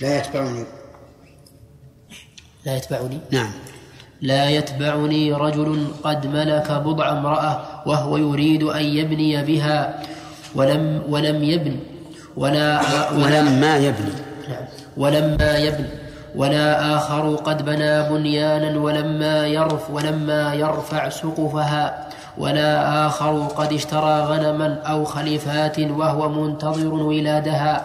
Speaker 2: لا يتبعني
Speaker 1: لا يتبعني.
Speaker 2: نعم.
Speaker 1: لا يتبعني رجل قد ملك بضع امرأة وهو يريد أن يبني بها ولم ولم يبن ولا
Speaker 2: ولما يبني.
Speaker 1: نعم. ولما يبن ولا آخر قد بنى بنيانا ولما يرف ولما يرفع سقفها ولا آخر قد اشترى غنما أو خليفات وهو منتظر ولادها.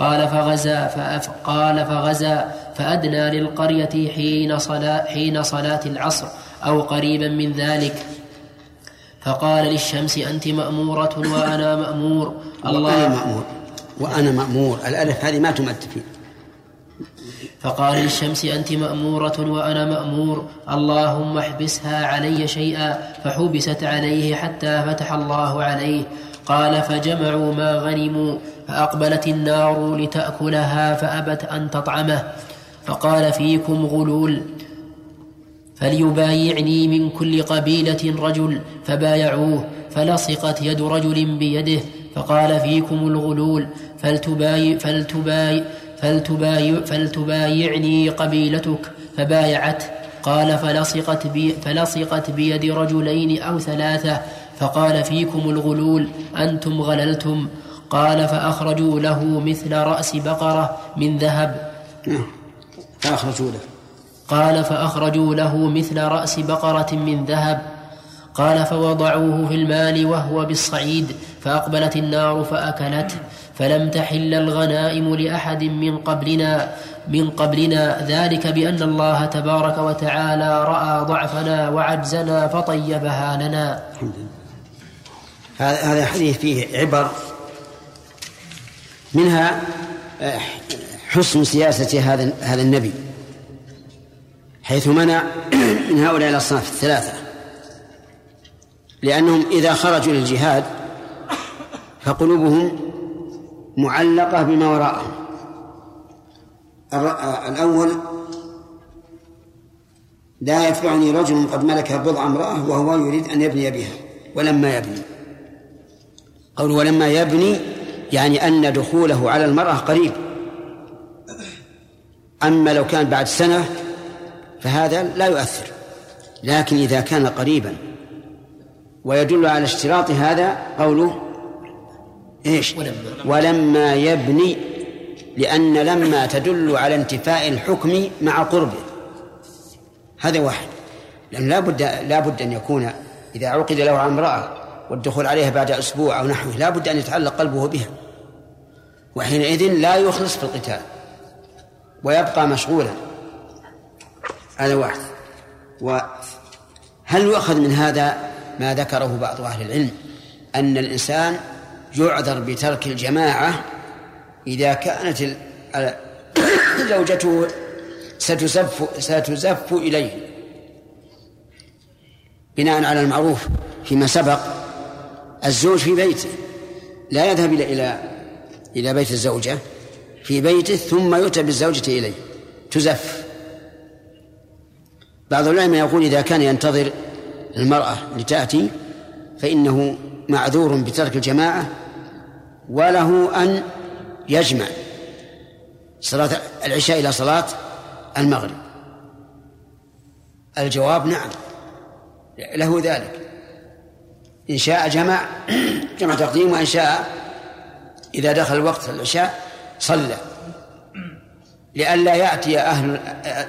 Speaker 1: قال فغزا فأف قال فغزا فأدنى للقرية حين صلاة حين صلاة العصر أو قريبا من ذلك. فقال للشمس أنت مأمورة وأنا مأمور.
Speaker 2: وأنا مأمور. وأنا مأمور. الألف هذه ما تمد فيه.
Speaker 1: فقال للشمس أنت مأمورة وأنا مأمور. اللهم احبسها علي شيئا فحبست عليه حتى فتح الله عليه. قال فجمعوا ما غنموا. فأقبلت النار لتأكلها فأبت أن تطعمه فقال فيكم غلول فليبايعني من كل قبيلة رجل فبايعوه فلصقت يد رجل بيده فقال فيكم الغلول فلتبايع فلتبايع فلتبايع فلتبايعني قبيلتك فبايعته قال فلصقت, بي فلصقت بيد رجلين أو ثلاثة فقال فيكم الغلول أنتم غللتم قال فأخرجوا له مثل رأس بقرة من ذهب.
Speaker 2: فأخرجوا له.
Speaker 1: قال فأخرجوا له مثل رأس بقرة من ذهب. قال فوضعوه في المال وهو بالصعيد فأقبلت النار فأكلته. فلم تحل الغنائم لأحد من قبلنا من قبلنا. ذلك بأن الله تبارك وتعالى رأى ضعفنا وعجزنا فطيبها لنا
Speaker 2: هذا حديث فيه عبر منها آه، حسن سياسة هذا هذا النبي حيث منع من هؤلاء الأصناف الثلاثة. لأنهم إذا خرجوا للجهاد فقلوبهم معلقة بما وراءهم. الأول لا يتبعني رجل قد ملك بضع امرأة وهو يريد أن يبني بها ولما يبني. قول ولما يبني يعني أن دخوله على المرأة قريب. أما لو كان بعد سنة فهذا لا يؤثر لكن إذا كان قريبا. ويدل على اشتراط هذا قوله إيش؟ ولما. يبني لأن لما تدل على انتفاء الحكم مع قربه. هذا واحد. لأن لا بد لا بد أن يكون إذا عقد له على امرأة والدخول عليها بعد أسبوع أو نحوه لا بد أن يتعلق قلبه بها. وحينئذ لا يخلص في القتال ويبقى مشغولا. هذا واحد. وهل يؤخذ من هذا ما ذكره بعض أهل العلم أن الإنسان يعذر بترك الجماعة إذا كانت زوجته ستزف ستزف إليه؟ بناء على المعروف فيما سبق الزوج في بيته. لا يذهب إلى إلى إلى بيت الزوجة في بيته ثم يؤتى بالزوجة إليه. تزف. بعض العلماء يقول إذا كان ينتظر المرأة لتأتي فإنه معذور بترك الجماعة وله أن يجمع صلاة العشاء إلى صلاة المغرب. الجواب نعم له ذلك. إن شاء جمع جمع تقديم وإن شاء إذا دخل وقت العشاء صلى. لئلا يأتي أهل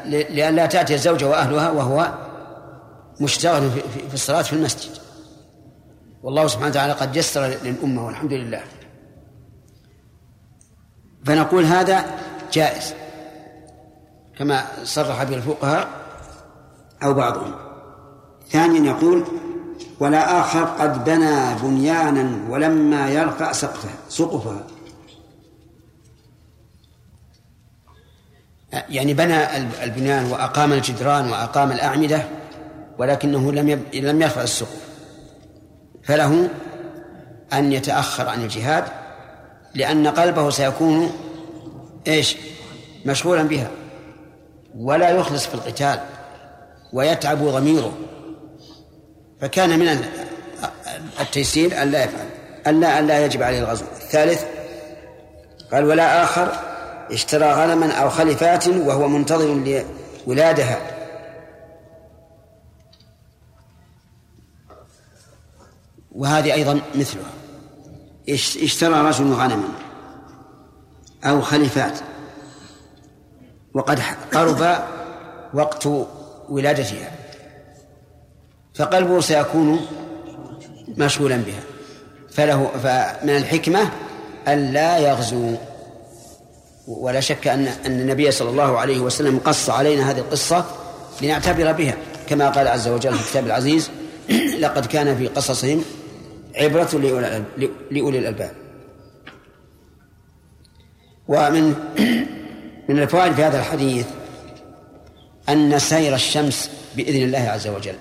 Speaker 2: لئلا تأتي الزوجة وأهلها وهو مشتغل في الصلاة في المسجد. والله سبحانه وتعالى قد يسر للأمة والحمد لله. فنقول هذا جائز كما صرح به الفقهاء أو بعضهم. ثانيا يقول ولا آخر قد بنى بنيانا ولما يرفع سقفها سقفها يعني بنى البنيان وأقام الجدران وأقام الأعمدة ولكنه لم. لم يرفع السقف فله أن يتأخر عن الجهاد لأن قلبه سيكون إيش؟ مشغولا بها ولا يخلص في القتال ويتعب ضميره فكان من التيسير أن لا يفعل ألا أن لا يجب عليه الغزو. الثالث قال ولا آخر اشترى غنما أو خلفات وهو منتظر لولادها. وهذه أيضا مثلها. اشترى رجل غنما أو خلفات وقد قرب وقت ولادتها. فقلبه سيكون مشغولا بها. فله فمن الحكمة أن لا يغزو. ولا شك أن أن النبي صلى الله عليه وسلم قص علينا هذه القصة لنعتبر بها. كما قال عز وجل في الكتاب العزيز لقد كان في قصصهم عبرة لأولي الألباب. ومن من الفوائد في هذا الحديث أن سير الشمس بإذن الله عز وجل.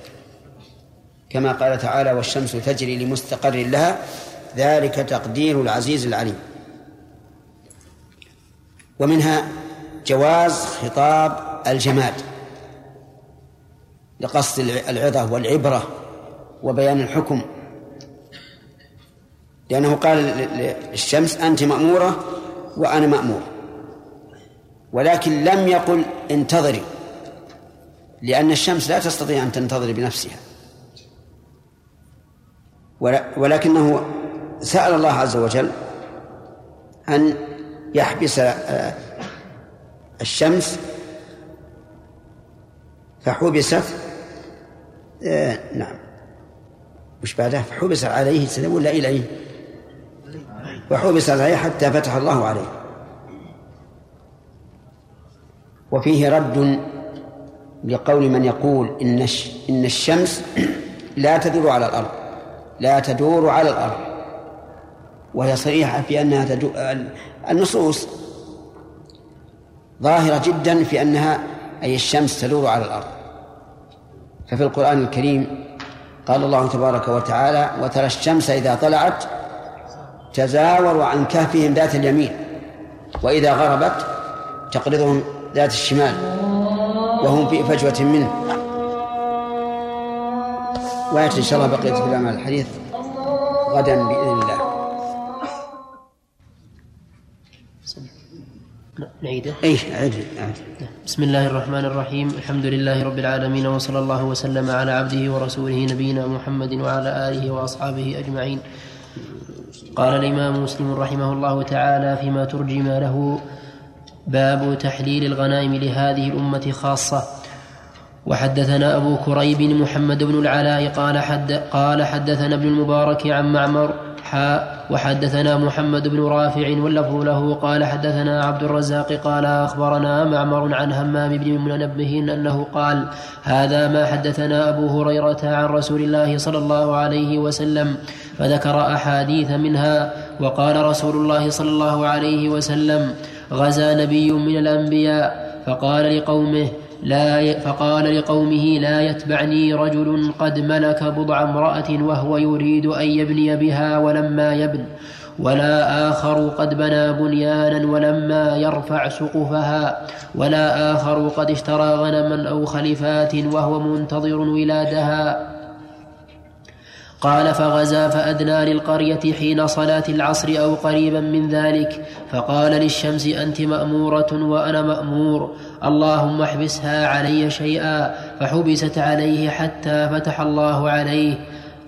Speaker 2: كما قال تعالى والشمس تجري لمستقر لها ذلك تقدير العزيز العليم. ومنها جواز خطاب الجماد لقصد العظة والعبرة وبيان الحكم. لأنه قال للشمس أنت مأمورة وأنا مأمور. ولكن لم يقل انتظري لأن الشمس لا تستطيع أن تنتظر بنفسها. ولكنه سأل الله عز وجل أن يحبس آه، الشمس فحبست آه، نعم. وش بعدها فحبس عليه السلام ولا إليه وحبس عليه حتى فتح الله عليه. وفيه رد لقول من يقول إن إن الشمس لا تدور على الأرض. لا تدور على الأرض. وهي صريحة في أنها تدور النصوص ظاهرة جدا في أنها أي الشمس تدور على الأرض. ففي القرآن الكريم قال الله تبارك وتعالى وترى الشمس إذا طلعت تزاور عن كهفهم ذات اليمين وإذا غربت تقرضهم ذات الشمال وهم في فجوة منه. ويأتي إن شاء الله بقية كلام الحديث غدا بإذن الله.
Speaker 1: نعيده.
Speaker 2: اي عيد
Speaker 1: بسم الله الرحمن الرحيم. الحمد لله رب العالمين وصلى الله وسلم على عبده ورسوله نبينا محمد وعلى آله وأصحابه أجمعين. قال الإمام مسلم رحمه الله تعالى فيما ترجم له باب تحليل الغنائم لهذه الأمة خاصة. وحدثنا أبو كريب محمد بن العلاء قال, حد قال حدثنا ابن المبارك عن معمر حاء وحدثنا محمد بن رافع واللفظ له قال حدثنا عبد الرزاق قال أخبرنا معمر عن همام بن منبه أنه قال هذا ما حدثنا أبو هريرة عن رسول الله صلى الله عليه وسلم فذكر أحاديث منها وقال رسول الله صلى الله عليه وسلم غزا نبي من الأنبياء فقال لقومه لا فقال لقومه لا يتبعني رجل قد ملك بضع امرأة وهو يريد أن يبني بها ولما يبن ولا آخر قد بنى بنيانا ولما يرفع سقفها ولا آخر قد اشترى غنما أو خلفات وهو منتظر ولادها. قال فغزا فأدنى للقرية حين صلاة العصر أو قريبا من ذلك فقال للشمس أنت مأمورة وأنا مأمور اللهم احبسها علي شيئا فحبست عليه حتى فتح الله عليه.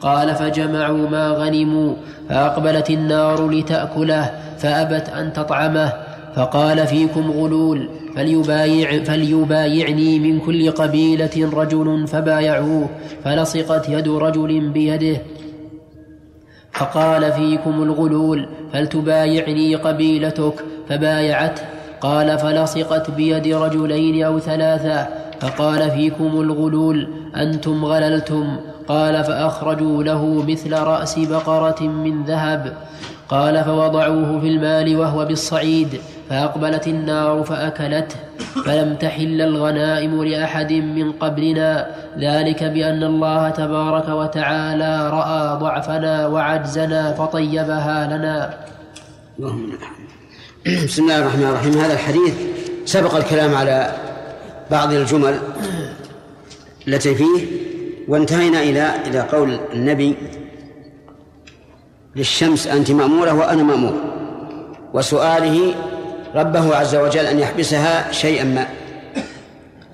Speaker 1: قال فجمعوا ما غنموا فأقبلت النار لتأكله فأبت أن تطعمه. فقال فيكم غلول فليبايع فليبايعني من كل قبيلة رجل فبايعوه فلصقت يد رجل بيده. فقال فيكم الغلول فلتبايعني قبيلتك. فبايعته قال فلصقت بيد رجلين أو ثلاثة. فقال فيكم الغلول أنتم غللتم. قال فأخرجوا له مثل رأس بقرة من ذهب. قال فوضعوه في المال وهو بالصعيد. فأقبلت النار فأكلته فلم تحل الغنائم لأحد من قبلنا. ذلك بأن الله تبارك وتعالى رأى ضعفنا وعجزنا فطيبها لنا.
Speaker 2: بسم الله الرحمن الرحيم. هذا الحديث سبق الكلام على بعض الجمل التي فيه وانتهينا إلى إلى قول النبي للشمس أنت مأمورة وأنا مأمور. وسؤاله ربه عز وجل أن يحبسها شيئا ما.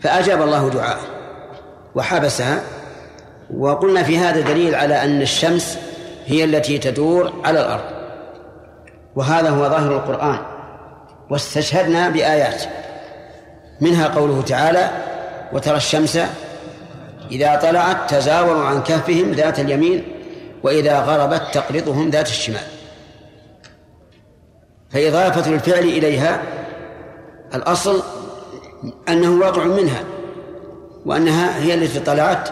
Speaker 2: فأجاب الله دعاءه وحبسها وقلنا في هذا دليل على أن الشمس هي التي تدور على الأرض. وهذا هو ظاهر القرآن. واستشهدنا بآيات. منها قوله تعالى وترى الشمس إذا طلعت تزاور عن كهفهم ذات اليمين وإذا غربت تقرضهم ذات الشمال. فإضافة الفعل إليها الأصل أنه واقع منها وأنها هي التي طلعت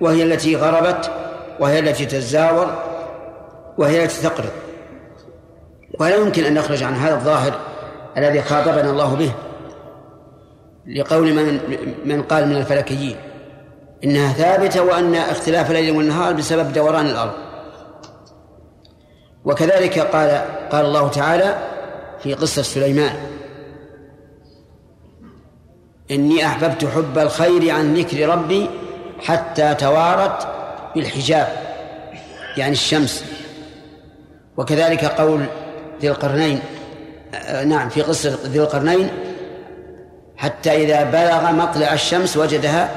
Speaker 2: وهي التي غربت وهي التي تزاور وهي التي تقرض. ولا يمكن أن نخرج عن هذا الظاهر الذي خاطبنا الله به لقول من من قال من الفلكيين. إنها ثابتة وأن اختلاف الليل والنهار بسبب دوران الأرض. وكذلك قال قال الله تعالى في قصة سليمان إني أحببت حب الخير عن ذكر ربي حتى توارت بالحجاب يعني الشمس. وكذلك قول ذي القرنين آه، نعم في قصة ذي القرنين حتى إذا بلغ مطلع الشمس وجدها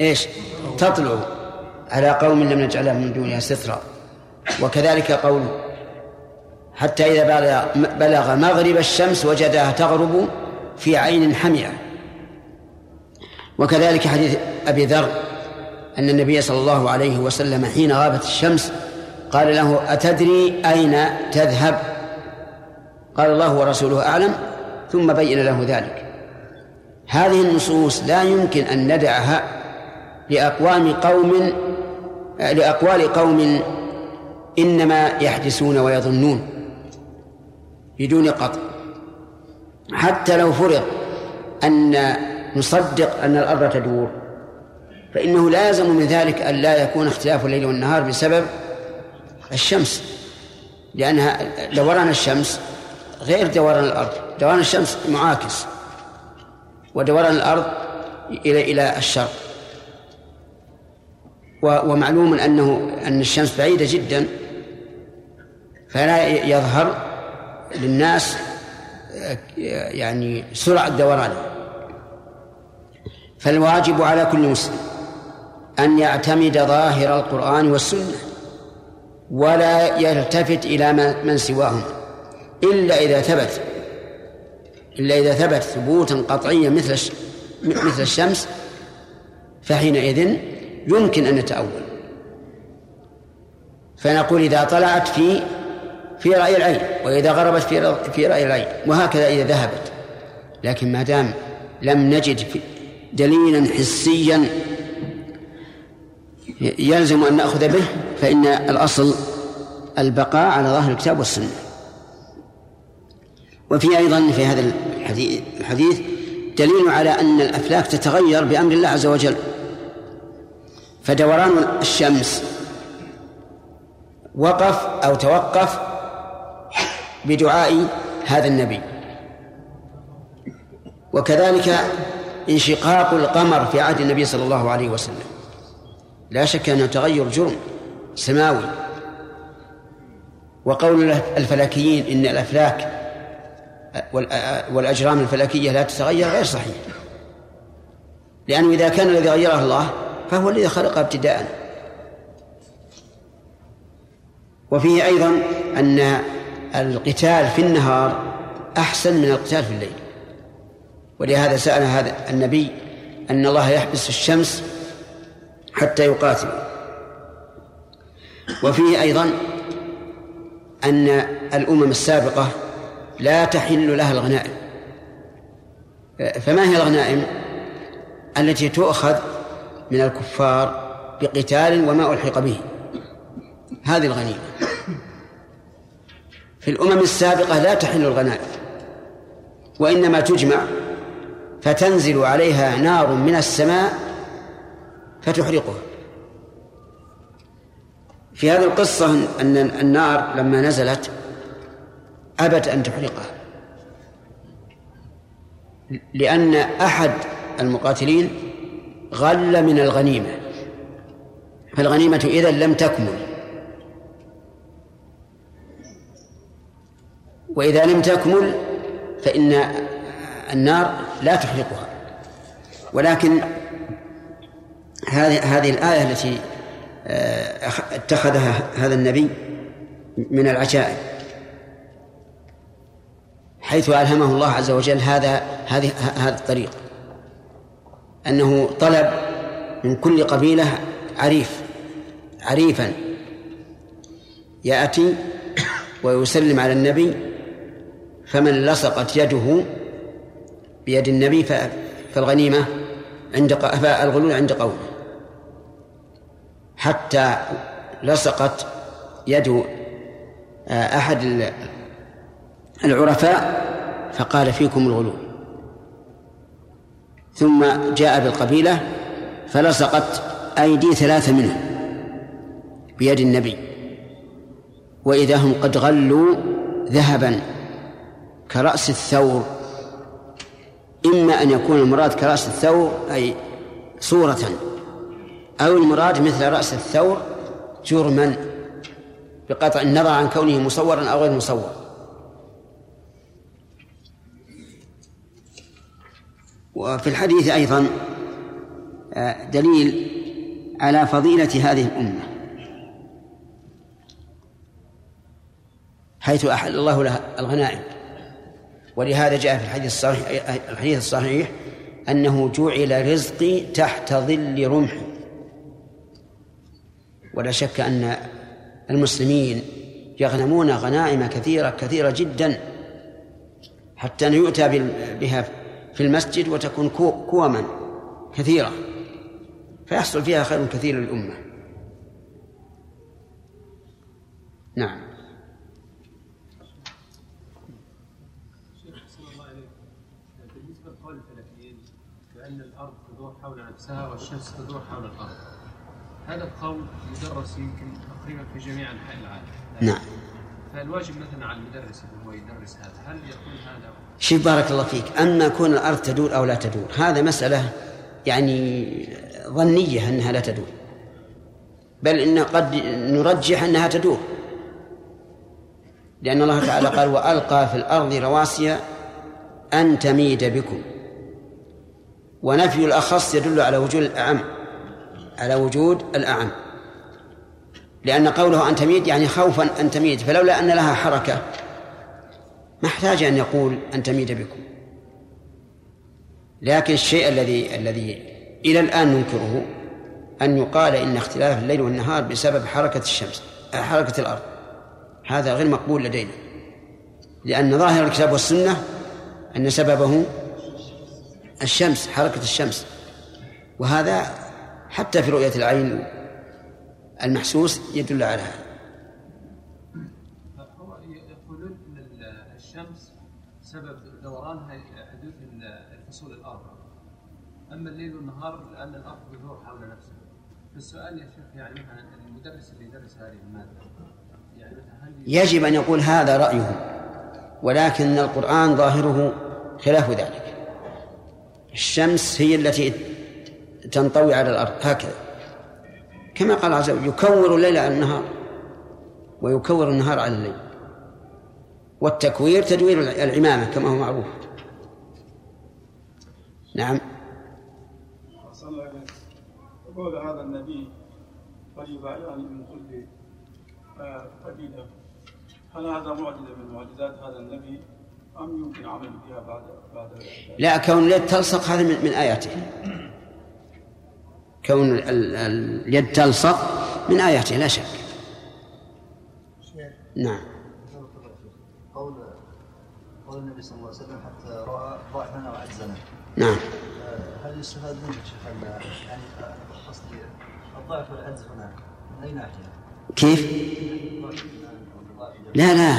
Speaker 2: إيش؟ تطلع على قوم لم نجعلها من دونها سترا. وكذلك قول حتى إذا بلغ, بلغ مغرب الشمس وجدها تغرب في عين حمئة وكذلك حديث أبي ذر أن النبي صلى الله عليه وسلم حين غابت الشمس قال له أتدري أين تذهب؟ قال الله ورسوله أعلم ثم بين له ذلك. هذه النصوص لا يمكن أن ندعها لأقوام قوم لأقوال قوم إنما يحدثون ويظنون بدون قطع. حتى لو فرض أن نصدق أن الأرض تدور فإنه لازم من ذلك أن لا يكون اختلاف الليل والنهار بسبب الشمس لأنها دوران الشمس غير دوران الأرض. دوران الشمس معاكس ودوران الأرض إلى إلى الشرق. ومعلوم أنه أن الشمس بعيدة جدا فلا يظهر للناس يعني سرعة دورانه فالواجب على كل مسلم أن يعتمد ظاهر القرآن والسنة ولا يلتفت إلى من سواهم إلا إذا ثبت إلا إذا ثبت ثبوتا قطعيا مثل مثل الشمس فحينئذ يمكن أن نتأول. فنقول إذا طلعت في في رأي العين وإذا غربت في في رأي العين وهكذا إذا ذهبت. لكن ما دام لم نجد دليلا حسيا يلزم أن نأخذ به فإن الأصل البقاء على ظاهر الكتاب والسنة. وفي أيضا في هذا الحديث دليل على أن الأفلاك تتغير بأمر الله عز وجل. فدوران الشمس وقف أو توقف بدعاء هذا النبي. وكذلك انشقاق القمر في عهد النبي صلى الله عليه وسلم. لا شك أنه تغير جرم سماوي. وقول الفلكيين إن الأفلاك والأجرام الفلكية لا تتغير غير صحيح. لأنه إذا كان الذي غيره الله فهو الذي خلقها ابتداء. وفيه أيضا أن القتال في النهار أحسن من القتال في الليل. ولهذا سأل هذا النبي أن الله يحبس الشمس حتى يقاتل. وفيه أيضا أن الأمم السابقة لا تحل لها الغنائم. فما هي الغنائم؟ التي تؤخذ من الكفار بقتال وما ألحق به. هذه الغنيمة. في الأمم السابقة لا تحل الغنائم وإنما تجمع فتنزل عليها نار من السماء فتحرقها. في هذه القصة أن النار لما نزلت أبت أن تحرقها لأن أحد المقاتلين غل من الغنيمة فالغنيمة إذا لم تكمل. وإذا لم تكمل فإن النار لا تحرقها. ولكن هذه هذه الآية التي آه، اتخذها هذا النبي من العجائب حيث ألهمه الله عز وجل هذا هذه هذا الطريق. أنه طلب من كل قبيلة عريف عريفا يأتي ويسلم على النبي فمن لصقت يده بيد النبي فالغنيمة عند فالغلول عند قومه. حتى لصقت يد آه، أحد ال- العرفاء فقال فيكم الغلول ثم جاء بالقبيلة فلصقت أيدي ثلاثة منهم بيد النبي. وإذا هم قد غلوا ذهبا كرأس الثور. إما أن يكون المراد كرأس الثور أي صورة أو المراد مثل رأس الثور جرما بقطع النظر عن كونه مصورا أو غير مصور. وفي الحديث أيضا آه، دليل على فضيلة هذه الأمة. حيث أحل الله لها الغنائم. ولهذا جاء في الحديث الصحيح الحديث الصحيح أنه جعل رزقي تحت ظل رمحي ولا شك أن المسلمين يغنمون غنائم كثيرة كثيرة جدا حتى أن يؤتى بها في المسجد وتكون كو- كوما كثيرة. فيحصل فيها خير كثير للأمة. نعم
Speaker 5: شيخ أحسن الله إليك بالنسبة لقول الفلكيين بأن الأرض تدور حول نفسها والشمس تدور حول الأرض. هذا القول يدرس يمكن تقريبا في جميع أنحاء العالم.
Speaker 2: نعم.
Speaker 5: فالواجب مثلا على المدرس أنه هو يدرس هذا. هل يكون هذا
Speaker 2: شوف بارك الله فيك. أما كون الأرض تدور أو لا تدور هذا مسألة يعني ظنية أنها لا تدور. بل إن قد نرجح أنها تدور. لأن الله تعالى قال وألقى في الأرض رواسي أن تميد بكم. ونفي الأخص يدل على وجود الأعم على وجود الأعم. لأن قوله أن تميد يعني خوفا أن تميد فلولا أن لها حركة ما احتاج أن يقول أن تميد بكم. لكن الشيء الذي الذي إلى الآن ننكره أن يقال إن اختلاف الليل والنهار بسبب حركة الشمس حركة الأرض. هذا غير مقبول لدينا لأن ظاهر الكتاب والسنة أن سببه الشمس حركة الشمس. وهذا حتى في رؤية العين المحسوس يدل على هذا.
Speaker 5: يقولون ال- الشمس سبب دورانها حدوث ال- الفصول الأربعة أما الليل والنهار لأن الأرض تدور حول نفسها. فالسؤال يا شيخ يعني المدرس اللي يدرس هذه المادة يعني
Speaker 2: يجب أن يقول هذا رأيه ولكن القرآن ظاهره خلاف ذلك. الشمس هي التي تنطوي على الأرض هكذا. كما قال عز وجل يكور الليل على النهار ويكور النهار على الليل. والتكوير تدوير العمامة كما هو معروف. نعم.
Speaker 6: يقول هذا النبي قد يبايعني من كل آه، قبيلة. هل هذا معجزة من معجزات هذا النبي؟ أم يمكن عمل بها بعد بعد
Speaker 2: لا كون اليد تلصق هذا من, من آياته. كون ال- ال- اليد تلصق من آياته لا شك. نعم.
Speaker 10: قول قول النبي صلى الله عليه وسلم حتى رأى ضعفنا وعجزنا.
Speaker 2: نعم.
Speaker 10: آه، هل يستفاد منه شيخ يعني آه، قصدي الضعف والعجز هنا من أي ناحية؟
Speaker 2: كيف؟ لا لا.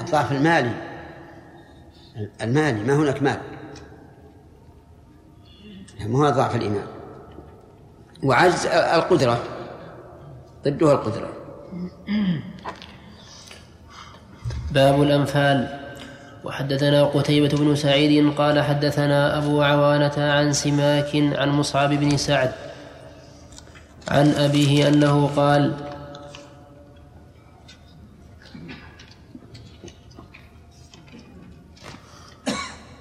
Speaker 2: الضعف المالي. المالي ما هناك مال. ما هو ضعف الإيمان. وعجز القدرة ضدها القدرة.
Speaker 1: باب الأنفال. وحدثنا قتيبة بن سعيد قال حدثنا أبو عوانة عن سماك عن مصعب بن سعد عن أبيه أنه قال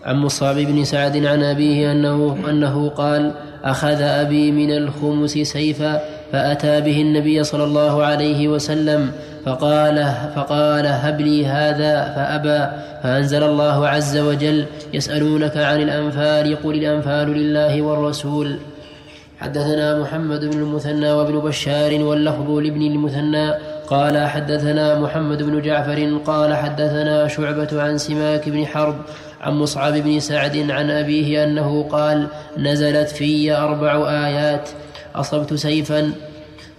Speaker 1: عن مصعب بن سعد عن أبيه أنه أنه قال أخذ أبي من الخمس سيفا فأتى به النبي صلى الله عليه وسلم فقال فقال هب لي هذا فأبى فأنزل الله عز وجل يسألونك عن الأنفال قل الأنفال لله والرسول. حدثنا محمد بن المثنى وابن بشار واللفظ لابن المثنى قال حدثنا محمد بن جعفر قال حدثنا شعبة عن سماك بن حرب عن مصعب بن سعد عن أبيه أنه قال نزلت في أربع آيات أصبت سيفا.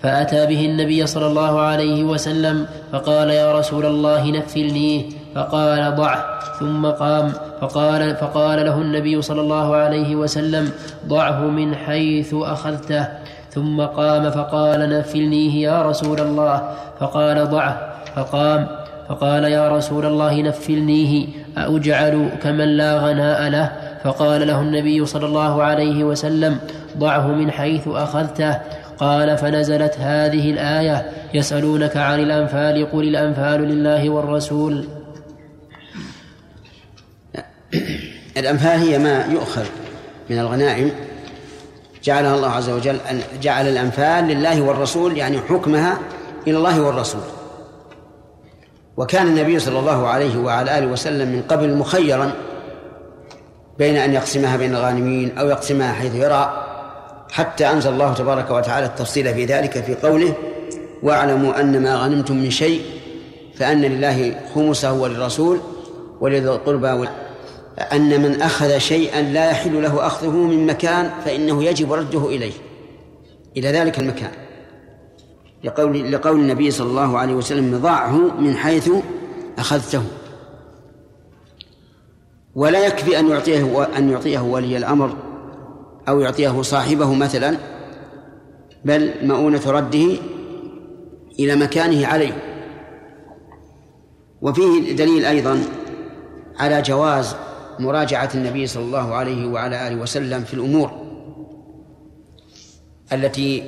Speaker 1: فأتى به النبي صلى الله عليه وسلم فقال يا رسول الله نفلنيه فقال ضعه ثم قام. فقال فقال له النبي صلى الله عليه وسلم ضعه من حيث أخذته. ثم قام فقال نفلنيه يا رسول الله. فقال ضعه فقام. فقال يا رسول الله نفلنيه. أأجعل كمن لا غناء له؟ فقال له النبي صلى الله عليه وسلم ضعه من حيث أخذته. قال فنزلت هذه الآية يسألونك عن الأنفال قل الأنفال لله والرسول.
Speaker 2: الأنفال هي ما يؤخذ من الغنائم جعلها الله عز وجل جعل الأنفال لله والرسول يعني حكمها إلى الله والرسول. وكان النبي صلى الله عليه وعلى آله وسلم من قبل مخيرا بين أن يقسمها بين الغانمين أو يقسمها حيث يرى حتى أنزل الله تبارك وتعالى التفصيل في ذلك في قوله واعلموا أن ما غنمتم من شيء فأن لله خمسه وللرسول ولذي القربى أن من أخذ شيئا لا يحل له أخذه من مكان فإنه يجب رده إليه. إلى ذلك المكان. لقول لقول النبي صلى الله عليه وسلم ضعه من حيث أخذته. ولا يكفي أن يعطيه أن يعطيه ولي الأمر أو يعطيه صاحبه مثلا بل مؤونة رده إلى مكانه عليه. وفيه دليل أيضا على جواز مراجعة النبي صلى الله عليه وعلى آله وسلم في الأمور التي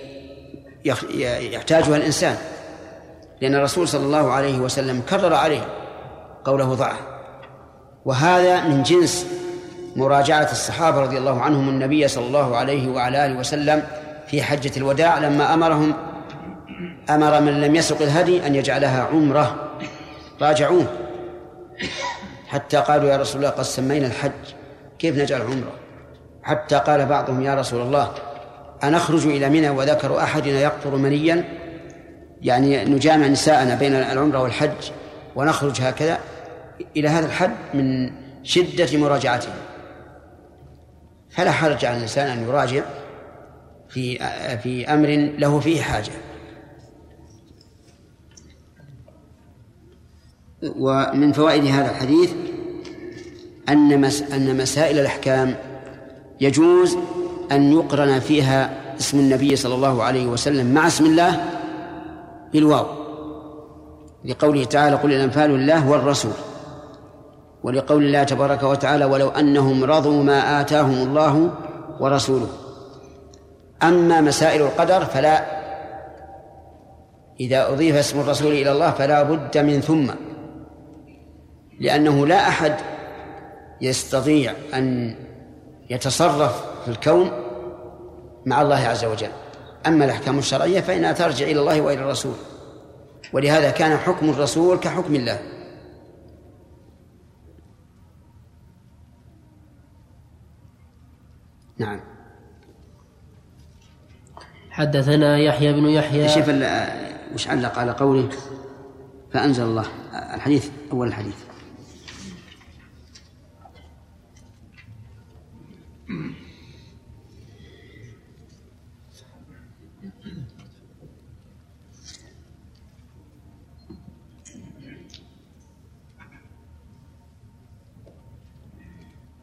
Speaker 2: يحتاجها الإنسان. لأن الرسول صلى الله عليه وسلم كرر عليه قوله ضعه. وهذا من جنس مراجعة الصحابة رضي الله عنهم النبي صلى الله عليه وعلى آله وسلم في حجة الوداع لما أمرهم أمر من لم يسق الهدي أن يجعلها عمرة. راجعوه. حتى قالوا يا رسول الله قد سمينا الحج كيف نجعل عمرة؟ حتى قال بعضهم يا رسول الله أنخرج إلى منى وذكر أحدنا يقطر منيا يعني نجامع نساءنا بين العمرة والحج ونخرج هكذا إلى هذا الحد من شدة مراجعتهم. فلا حرج على الإنسان أن يراجع في في أمر له فيه حاجة. ومن فوائد هذا الحديث أن أن مسائل الأحكام يجوز أن يقرن فيها اسم النبي صلى الله عليه وسلم مع اسم الله بالواو. لقوله تعالى قل الأنفال لله والرسول. ولقول الله تبارك وتعالى ولو أنهم رضوا ما آتاهم الله ورسوله. أما مسائل القدر فلا إذا أضيف اسم الرسول إلى الله فلا بد من ثم. لأنه لا أحد يستطيع أن يتصرف في الكون مع الله عز وجل. أما الأحكام الشرعية فإنها ترجع إلى الله وإلى الرسول. ولهذا كان حكم الرسول كحكم الله. نعم.
Speaker 1: حدثنا يحيى بن يحيى.
Speaker 2: شوف وش علق على قوله؟ فأنزل الله. الحديث أول الحديث.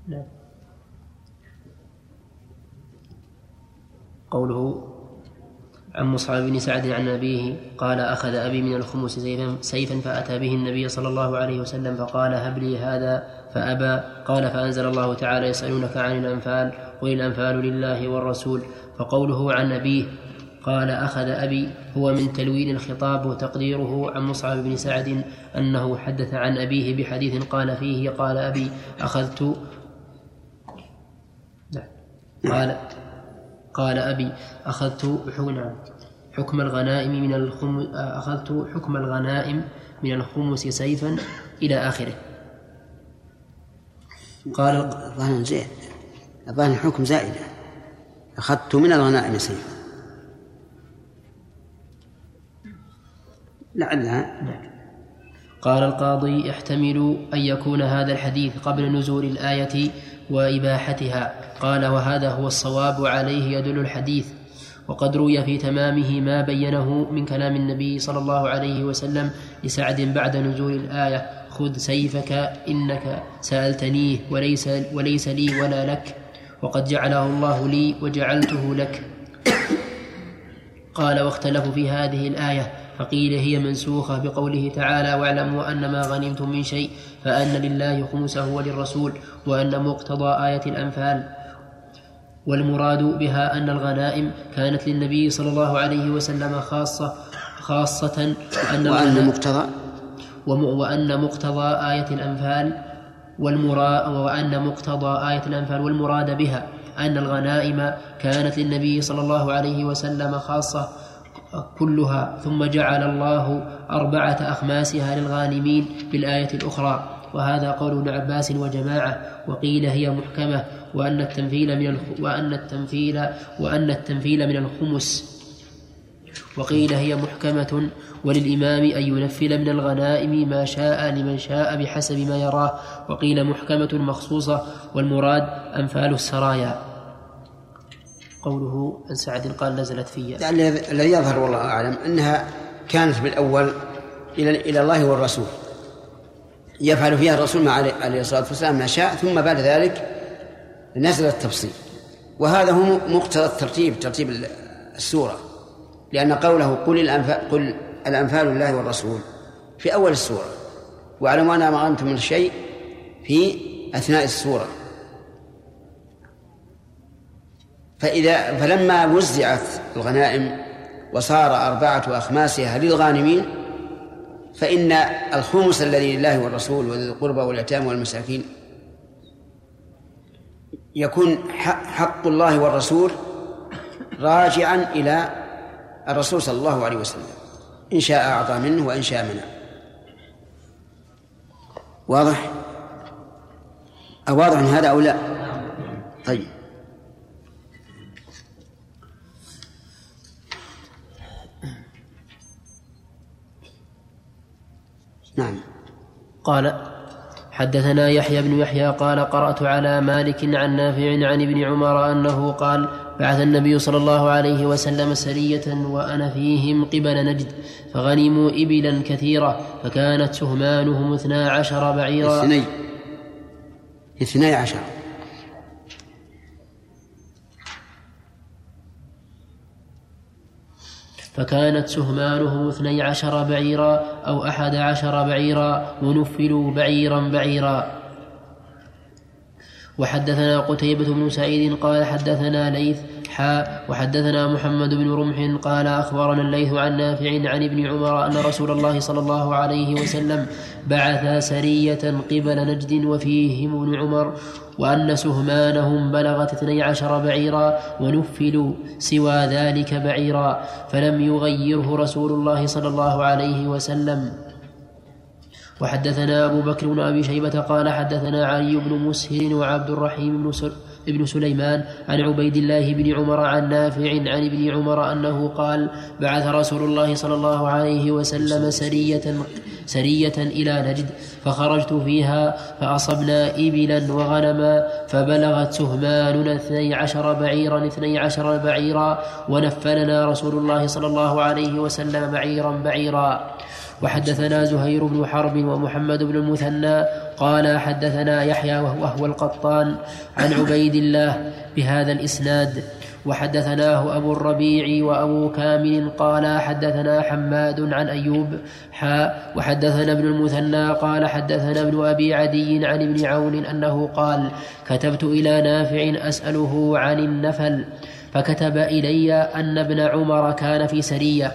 Speaker 1: نعم. قوله عن مصعب بن سعد عن أبيه قال أخذ أبي من الخمس سيفا, سيفا فأتى به النبي صلى الله عليه وسلم فقال هب لي هذا فأبى. قال فأنزل الله تعالى يسألونك عن الأنفال قل الأنفال لله والرسول. فقوله عن أبيه قال أخذ أبي هو من تلوين الخطاب وتقديره عن مصعب بن سعد أنه حدث عن أبيه بحديث قال فيه قال أبي أخذت قال قال أبي أخذت نعم حكم الغنائم من الخمس أخذت حكم الغنائم من الخمس سيفا إلى آخره.
Speaker 2: قال الظاهر زين. الظاهر الحكم زائدة. أخذت من الغنائم سيفا. لعلها
Speaker 1: قال القاضي يحتمل أن يكون هذا الحديث قبل نزول الآية وإباحتها. قال وهذا هو الصواب وعليه يدل الحديث. وقد روي في تمامه ما بينه من كلام النبي صلى الله عليه وسلم لسعد بعد نزول الآية خذ سيفك إنك سألتنيه وليس, وليس لي ولا لك وقد جعله الله لي وجعلته لك. قال واختلفوا في هذه الآية. فقيل هي منسوخة بقوله تعالى واعلموا أن ما غنمتم من شيء فأن لله خمسه وللرسول وأن مقتضى آية الأنفال. والمراد بها أن الغنائم كانت للنبي صلى الله عليه وسلم خاصة خاصة
Speaker 2: وأن, وأن مقتضى؟
Speaker 1: وأن مقتضى آية الأنفال والمرا وأن مقتضى آية الأنفال والمراد بها أن الغنائم كانت للنبي صلى الله عليه وسلم خاصة كلها ثم جعل الله أربعة أخماسها للغانمين في الآية الأخرى. وهذا قول ابن عباس وجماعة وقيل هي محكمة وأن التمثيل من. وأن التمثيل وأن التمثيل من الخمس. وقيل هي محكمة وللإمام أن ينفل من الغنائم ما شاء لمن شاء بحسب ما يراه. وقيل محكمة مخصوصة والمراد أنفال السرايا. قوله عن سعد قال نزلت في
Speaker 2: الذي يظهر والله أعلم أنها كانت بالأول إلى إلى الله والرسول. يفعل فيها الرسول مع عليه الصلاة والسلام ما شاء ثم بعد ذلك نزل التفصيل. وهذا هو مقتضى الترتيب ترتيب السورة. لأن قوله قل الأنفال قل الأنفال لله والرسول في أول السورة. واعلموا أنا ما غنمتم من شيء في أثناء السورة. فإذا فلما وزعت الغنائم وصار أربعة أخماسها للغانمين فإن الخمس الذي لله والرسول وذي القربى واليتامى والمساكين يكون حق الله والرسول راجعا إلى الرسول صلى الله عليه وسلم إن شاء أعطى منه وإن شاء منع واضح؟ أواضح هذا أو لا؟ طيب نعم.
Speaker 1: قال حدثنا يحيى بن يحيى قال قرأت على مالك عن نافع عن ابن عمر أنه قال بعث النبي صلى الله عليه وسلم سرية وأنا فيهم قبل نجد فغنموا إبلا كثيرة فكانت سهمانهم اثنا عشر بعيرا.
Speaker 2: اثني اثني عشر.
Speaker 1: فكانت سهمانهم اثني عشر بعيرا أو أحد عشر بعيرا ونفلوا بعيرا بعيرا. وحدثنا قتيبة بن سعيد قال حدثنا ليث حاء وحدثنا محمد بن رمح قال أخبرنا الليث عن نافع عن ابن عمر أن رسول الله صلى الله عليه وسلم بعث سرية قبل نجد وفيهم ابن عمر وأن سهمانهم بلغت اثني عشر بعيرا ونفلوا سوى ذلك بعيرا فلم يغيره رسول الله صلى الله عليه وسلم. وحدثنا أبو بكر بن أبي شيبة قال حدثنا علي بن مسهر وعبد الرحيم بن ابن سليمان عن عبيد الله بن عمر عن نافع عن ابن عمر أنه قال بعث رسول الله صلى الله عليه وسلم سرية سرية إلى نجد فخرجت فيها فأصبنا إبلا وغنما فبلغت سهماننا اثني عشر بعيرا اثني عشر بعيرا ونفلنا رسول الله صلى الله عليه وسلم بعيرا بعيرا. وحدثنا زهير بن حرب ومحمد بن المثنى قال حدثنا يحيى وهو القطان عن عبيد الله بهذا الإسناد. وحدثناه أبو الربيع وأبو كامل قال حدثنا حماد عن أيوب حاء وحدثنا ابن المثنى قال حدثنا ابن أبي عدي عن ابن عون أنه قال كتبت إلى نافع أسأله عن النفل فكتب إلي أن ابن عمر كان في سرية.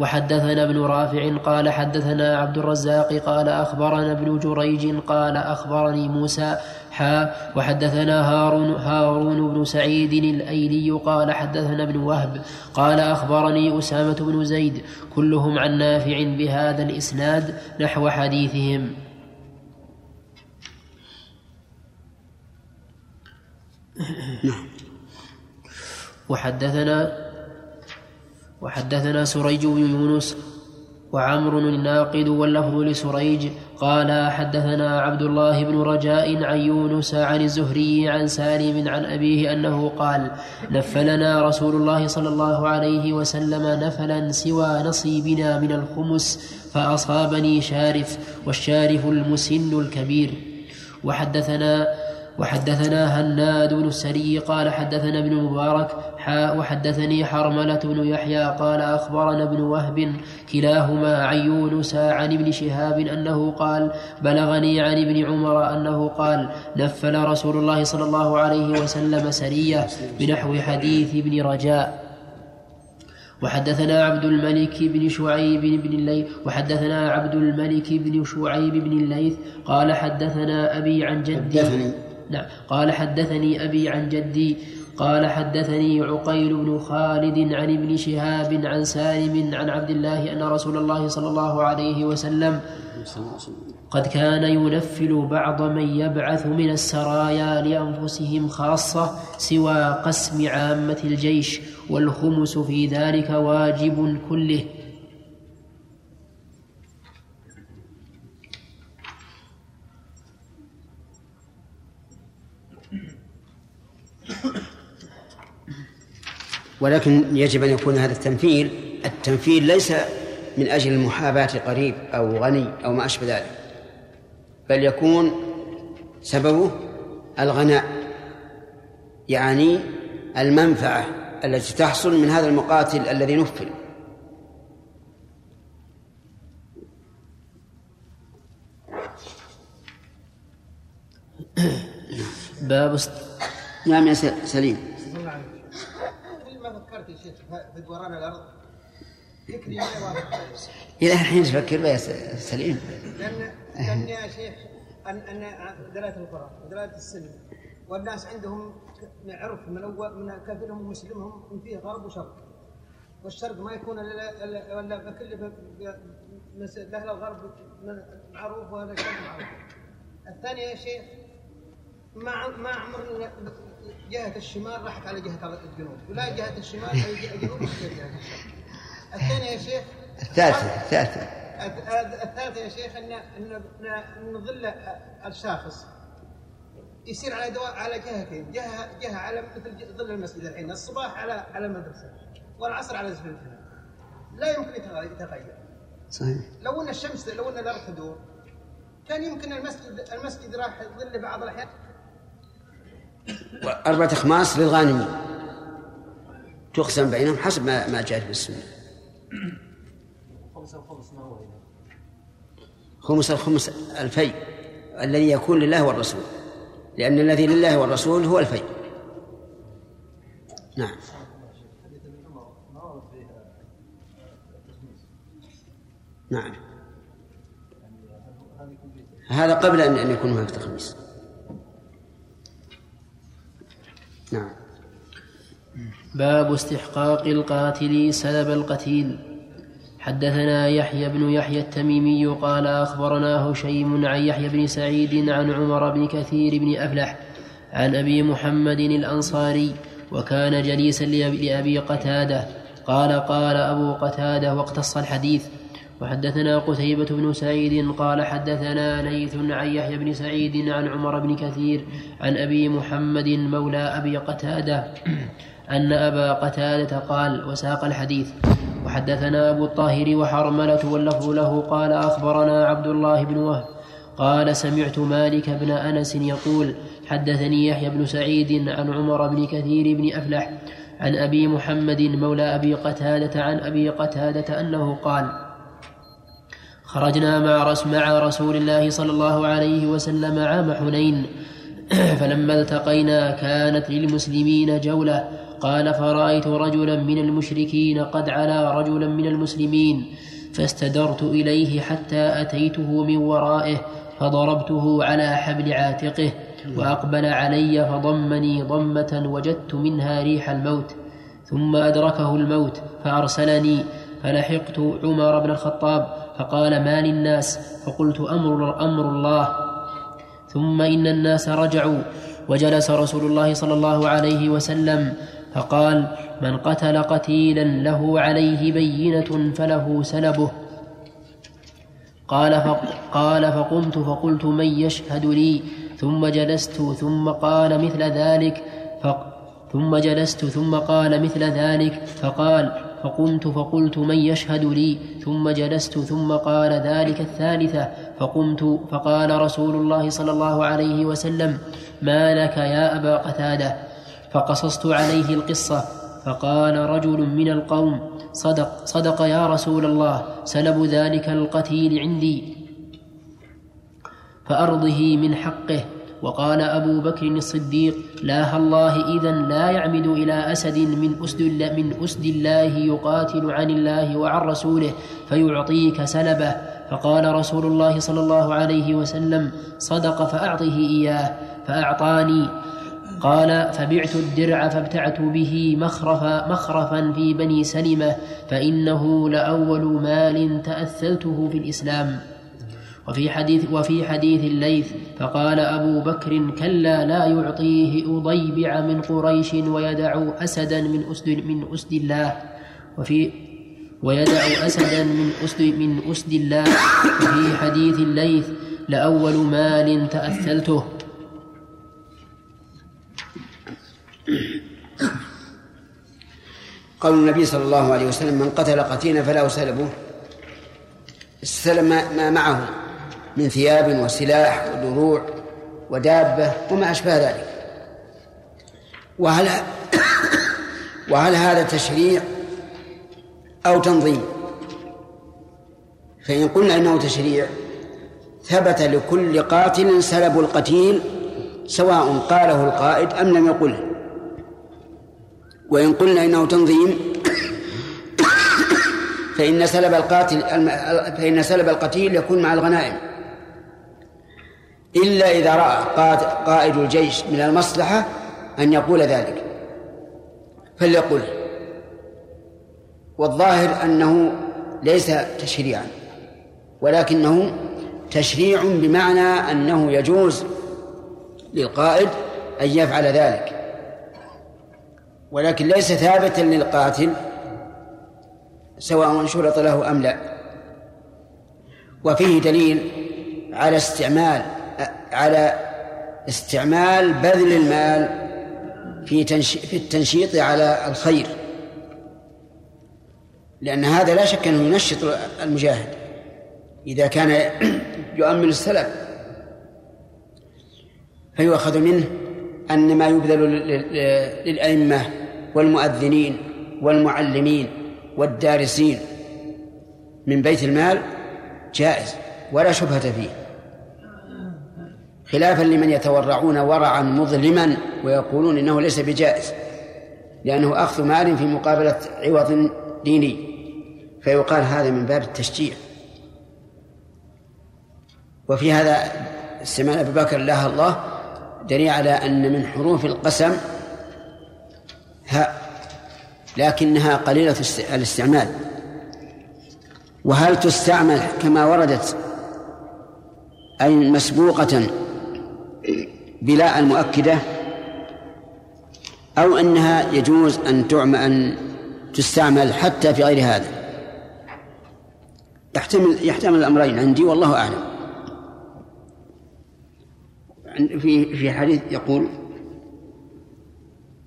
Speaker 1: وحدثنا ابن رافع قال حدثنا عبد الرزاق قال أخبرنا ابن جريج قال أخبرني موسى حاء وحدثنا هارون, هارون بن سعيد الأيلي قال حدثنا ابن وهب قال أخبرني أسامة بن زيد كلهم عن نافع بهذا الإسناد نحو حديثهم.
Speaker 2: نعم.
Speaker 1: وحدثنا وحدثنا سريج بن يونس وعمر الناقد واللفظ لسريج قال حدثنا عبد الله بن رجاء عن يونس عن الزهري عن سالم عن أبيه أنه قال نفلنا رسول الله صلى الله عليه وسلم نفلا سوى نصيبنا من الخمس فأصابني شارف والشارف المسن الكبير. وحدثنا وحدثنا هناد بن السري قال حدثنا ابن مبارك حاء وحدثني حرملة بن يحيى قال أخبرنا ابن وهب كلاهما عن يونس عن ابن شهاب أنه قال بلغني عن ابن عمر أنه قال نفل رسول الله صلى الله عليه وسلم سرية بنحو حديث ابن رجاء. وحدثنا عبد الملك بن شعيب بن الليث وحدثنا عبد الملك بن شعيب بن الليث قال حدثنا أبي عن جدي
Speaker 2: حدثني
Speaker 1: نعم. قال حدثني أبي عن جدي قال حدثني عقيل بن خالد عن ابن شهاب عن سالم عن عبد الله أن رسول الله صلى الله عليه وسلم قد كان ينفل بعض من يبعث من السرايا لأنفسهم خاصة سوى قسم عامة الجيش والخمس في ذلك واجب كله.
Speaker 2: ولكن يجب أن يكون هذا التنفيل التنفيل ليس من أجل المحاباة قريب أو غني أو ما أشبه ذلك بل يكون سببه الغناء يعني المنفعة التي تحصل من هذا المقاتل الذي نفل.
Speaker 1: باب است...
Speaker 2: نعم يا سليم.
Speaker 11: الأرض؟ فكري ما يوافق
Speaker 2: إلى الحين تفكر بها يا سليم.
Speaker 11: لأن لأن يا شيخ ان أن دلالة القران ودلاله السنة والناس عندهم عرف من اول من كافرهم ومسلمهم إن فيه غرب وشرق. والشرق ما يكون الا الا مس- أهل الغرب معروف وهذا الشرق معروف. الثانية يا شيخ ما ما عمرنا جهة الشمال راحت على جهة الجنوب ولا جهة الشمال على جهة الجنوب الثانية يا شيخ
Speaker 2: الثالثة الثالثة.
Speaker 11: الث- الثالثة يا شيخ ان ان ان ظل الشاخص يصير على دواء على جهتين جهة جهة على مثل ظل المسجد الحين الصباح على على المدرسة والعصر على الجنة لا يمكن يتغير يتغير.
Speaker 2: صحيح.
Speaker 11: لو إن الشمس لو إن الأرض تدور كان يمكن المسجد المسجد راح يظل بعض الأحيان.
Speaker 2: وأربعة أخماس للغانمين تقسم بينهم حسب ما ما جاء في السنة
Speaker 4: خمس الخمس ما هو
Speaker 2: خمس الخمس الفي الذي يكون لله والرسول. لأن الذي لله والرسول هو الفي نعم. نعم. هذا قبل أن يكون هناك تخميس. نعم.
Speaker 1: باب استحقاق القاتل سلب القتيل. حدثنا يحيى بن يحيى التميمي قال اخبرنا هشيم عن يحيى بن سعيد عن عمر بن كثير بن أفلح عن أبي محمد الأنصاري وكان جليسا لأبي- قتادة. قال قال أبو قتادة واقتص الحديث وحدثنا قتيبة بن سعيد قال حدثنا ليث عن يحيى بن سعيد عن عمر بن كثير عن أبي محمد مولى أبي قتادة أن أبا قتادة قال وساق الحديث وحدثنا أبو الطاهر وحرملة واللفظ له قال أخبرنا عبد الله بن وهب قال سمعت مالك بن أنس يقول حدثني يحيى بن سعيد عن عمر بن كثير بن أفلح عن أبي محمد مولى أبي قتادة عن أبي قتادة أنه قال خرجنا مع مع رسول الله صلى الله عليه وسلم عام حنين. فلما التقينا كانت للمسلمين جولة. قال فرأيت رجلا من المشركين قد علا رجلا من المسلمين. فاستدرت إليه حتى أتيته من ورائه فضربته على حبل عاتقه وأقبل علي فضمني ضمة وجدت منها ريح الموت. ثم أدركه الموت فأرسلني. فلحقت عمر بن الخطاب فقال ما للناس فقلت أمر, أمر الله. ثم إن الناس رجعوا وجلس رسول الله صلى الله عليه وسلم فقال من قتل قتيلا له عليه بينة فله سلبه قال قال فقمت فقلت من يشهد لي؟ ثم جلست ثم قال مثل ذلك ثم جلست ثم قال مثل ذلك فقال فقمت فقلت من يشهد لي؟ ثم جلست ثم قال ذلك الثالثة. فقمت فقال رسول الله صلى الله عليه وسلم ما لك يا أبا قتادة؟ فقصصت عليه القصة. فقال رجل من القوم صدق صدق يا رسول الله سلب ذلك القتيل عندي. فأرضه من حقه. وقال أبو بكر الصديق لا الله إذا لا يعمد إلى أسد من أسد, من أسد الله يقاتل عن الله وعن رسوله فيعطيك سلبه فقال رسول الله صلى الله عليه وسلم صدق فأعطه إياه فأعطاني. قال فبعت الدرع فابتعت به مخرفا مخرفا في بني سلمة فإنه لأول مال تأثلته في الإسلام. وفي حديث وفي حديث الليث فقال أبو بكر كلا لا يعطيه أضيبع من قريش ويدع أسدا من أسد من أسد الله. وفي ويدع أسدا من أسد من أسد الله. وفي حديث الليث لأول مال تأثلته.
Speaker 2: قول النبي صلى الله عليه وسلم من قتل قتيلا فله سلبه السلم ما معه. من ثياب وسلاح ودروع ودابة وما أشبه ذلك. وهل وهل هذا تشريع أو تنظيم؟ فإن قلنا إنه تشريع ثبت لكل قاتل سلب القتيل سواء قاله القائد أم لم يقله. وإن قلنا إنه تنظيم فإن سلب القاتل فإن سلب القتيل يكون مع الغنائم. إلا إذا رأى قائد الجيش من المصلحة أن يقول ذلك. فليقل والظاهر أنه ليس تشريعا ولكنه تشريع بمعنى أنه يجوز للقائد أن يفعل ذلك. ولكن ليس ثابتا للقاتل سواء شرط له أم لا. وفيه دليل على استعمال على استعمال بذل المال في في التنشيط على الخير. لأن هذا لا شك أنه ينشط المجاهد. إذا كان يؤمن السلف فيؤخذ منه أن ما يبذل للأئمة والمؤذنين والمعلمين والدارسين من بيت المال جائز ولا شبهة فيه. خلافا لمن يتورعون ورعا مظلما ويقولون إنه ليس بجائز لأنه أخذ مال في مقابلة عوض ديني. فيقال هذا من باب التشجيع. وفي هذا استعمال ابي بكر الله الله دليل على أن من حروف القسم هاء لكنها قليلة الاستعمال. وهل تستعمل كما وردت أي مسبوقة بلا المؤكدة أو أنها يجوز أن تعمل أن تستعمل حتى في غير هذا. يحتمل يحتمل الأمرين عندي والله أعلم. في في حديث يقول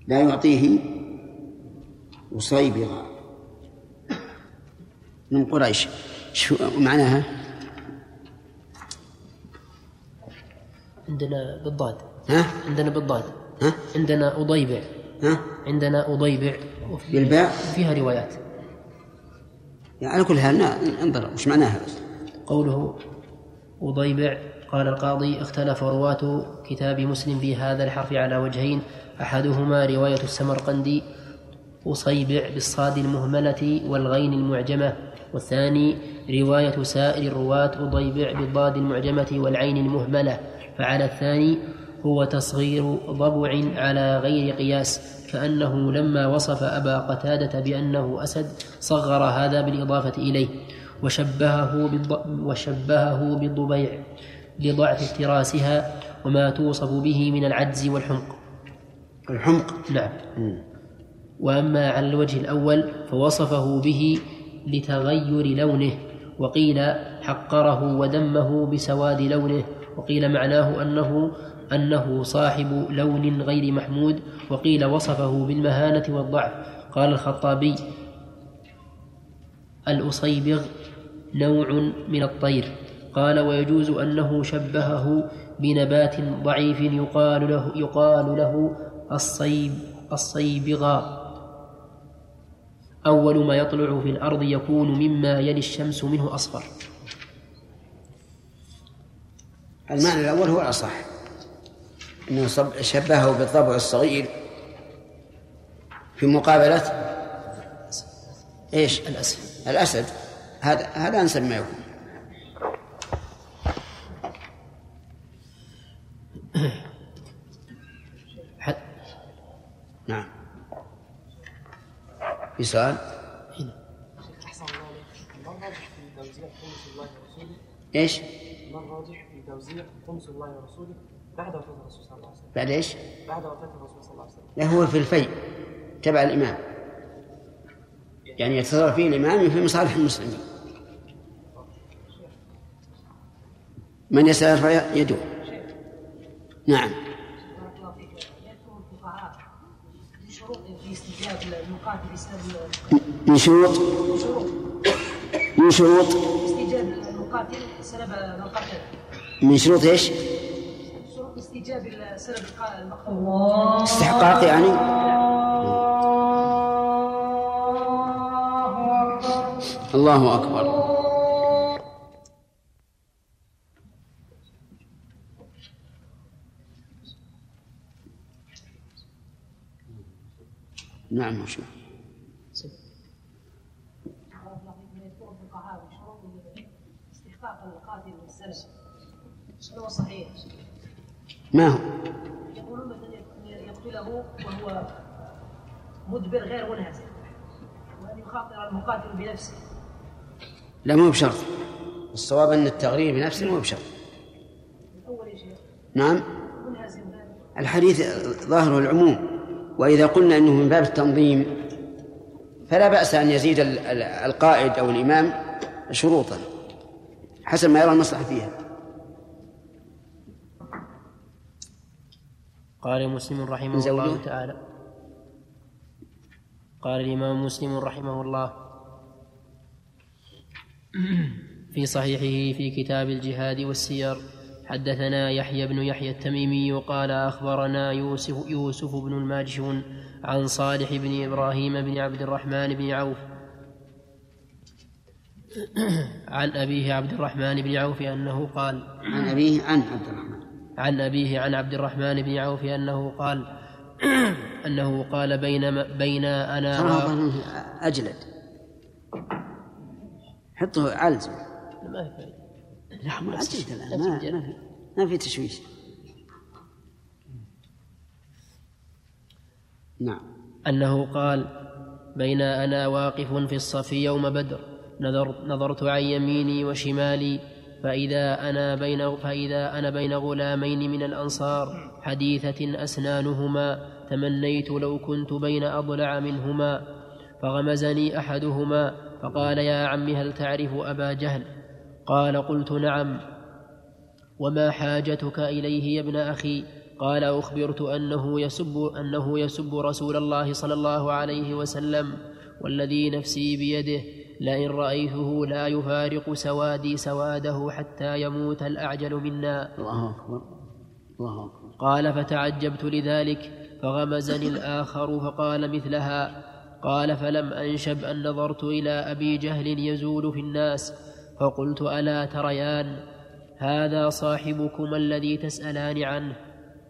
Speaker 2: لا يعطيه وصيبغا من قريش. شو معناها؟
Speaker 1: عندنا بالضاد.
Speaker 2: ها؟
Speaker 1: عندنا بالضاد.
Speaker 2: ها؟
Speaker 1: عندنا أضيبع.
Speaker 2: ها؟
Speaker 1: عندنا أضيبع. وفي
Speaker 2: بالباء
Speaker 1: فيها روايات.
Speaker 2: يعني على كل حال انظر وش معناها بس؟
Speaker 1: قوله أضيبع. قال القاضي اختلف رواة كتاب مسلم في هذا الحرف على وجهين. أحدهما رواية السمرقندي أصيبع بالصاد المهملة والغين المعجمة. والثاني رواية سائر الرواة أضيبع بالضاد المعجمة والعين المهملة. فعلى الثاني هو تصغير ضبع على غير قياس كأنه لما وصف أبا قتادة بأنه أسد صغر هذا بالإضافة إليه وشبهه بالض... وشبهه بالضبيع لضعف افتراسها وما توصف به من العجز والحمق.
Speaker 2: الحمق.
Speaker 1: نعم. وأما على الوجه الأول فوصفه به لتغير لونه وقيل حقره وذمه بسواد لونه وقيل معناه أنه أنه صاحب لون غير محمود وقيل وصفه بالمهانة والضعف. قال الخطابي الأصيبغ نوع من الطير. قال ويجوز أنه شبهه بنبات ضعيف يقال له يقال له الصيب الصيبغا أول ما يطلع في الأرض يكون مما يلي الشمس منه أصفر.
Speaker 2: المعنى الأول هو الأصح. أنه شبهه بالضبع الصغير في مقابلة إيش؟
Speaker 1: الأسد.
Speaker 2: الأسد. هذا هذا أنسب ما يكون. نعم. في سؤال؟
Speaker 12: أحسن خمس الله ورسوله بعد وفاة الرسول صلى الله عليه وسلم؟
Speaker 2: بعد إيش؟
Speaker 12: بعد وفاة الرسول صلى الله عليه وسلم.
Speaker 2: لا هو في الفيء تبع الإمام. يعني يتصرف فيه الإمام في مصالح المسلمين. من يسأل يرفع يده نعم.
Speaker 7: بارك الله فيك يذكر الفقهاء من شروط؟ في استجاب المقاتل بسبب
Speaker 2: من شروط؟
Speaker 7: شروط
Speaker 2: من شروط
Speaker 7: استجاب المقاتل سلب من قتل
Speaker 2: من شروط
Speaker 7: إيش؟ استجاب سلب المقتول
Speaker 2: استحقاق يعني؟ الله أكبر. نعم مش
Speaker 7: بارك الله. استحقاق القاتل هل هو صحيح؟
Speaker 2: ما هو؟
Speaker 7: يقولون مثلا يقتله وهو مدبر غير منهزم وأن يخاطر المقاتل بنفسه.
Speaker 2: لا مو بشرط. الصواب أن التغرير بنفسه مو بشرط.
Speaker 7: الأول يا شيخ
Speaker 2: نعم.
Speaker 7: منهزم.
Speaker 2: الحديث ظاهره العموم وإذا قلنا أنه من باب التنظيم فلا بأس أن يزيد ال- ال- القائد أو الإمام شروطا حسب ما يرى المصلحة فيها.
Speaker 1: قال مسلم رحمه
Speaker 2: زوجه؟
Speaker 1: الله تعالى. قال الإمام مسلم رحمه الله في صحيحه في كتاب الجهاد والسير. حدثنا يحيى بن يحيى التميمي قال أخبرنا يوسف يوسف بن الماجشون عن صالح بن إبراهيم بن عبد الرحمن بن عوف. عن أبيه عبد الرحمن بن عوف أنه قال
Speaker 2: عن أبيه عن عبد الرحمن.
Speaker 1: عن أبيه عن عبد الرحمن بن عوف أنه قال أنه قال بين بين أنا
Speaker 2: أجلد. حطه علز
Speaker 1: ما في فائدة.
Speaker 2: لا ما أجلد الآن. في ما في تشويش. نعم.
Speaker 1: أنه قال بين أنا واقف في الصف يوم بدر. نظر نظرت عن يميني وشمالي فإذا أنا بين فإذا أنا بين غلامين من الأنصار حديثة أسنانهما تمنيت لو كنت بين أضلع منهما. فغمزني أحدهما فقال يا عم هل تعرف أبا جهل؟ قال قلت نعم. وما حاجتك إليه يا ابن أخي؟ قال أخبرت أنه يسب أنه يسب رسول الله صلى الله عليه وسلم والذي نفسي بيده. لئن رأيته لا يفارق سوادي سواده حتى يموت الأعجل منا.
Speaker 2: الله أكبر الله أكبر.
Speaker 1: قال فتعجبت لذلك فغمزني الآخر فقال مثلها قال فلم أنشب أن نظرت إلى أبي جهل يزول في الناس فقلت ألا تريان هذا صاحبكم الذي تسألان عنه؟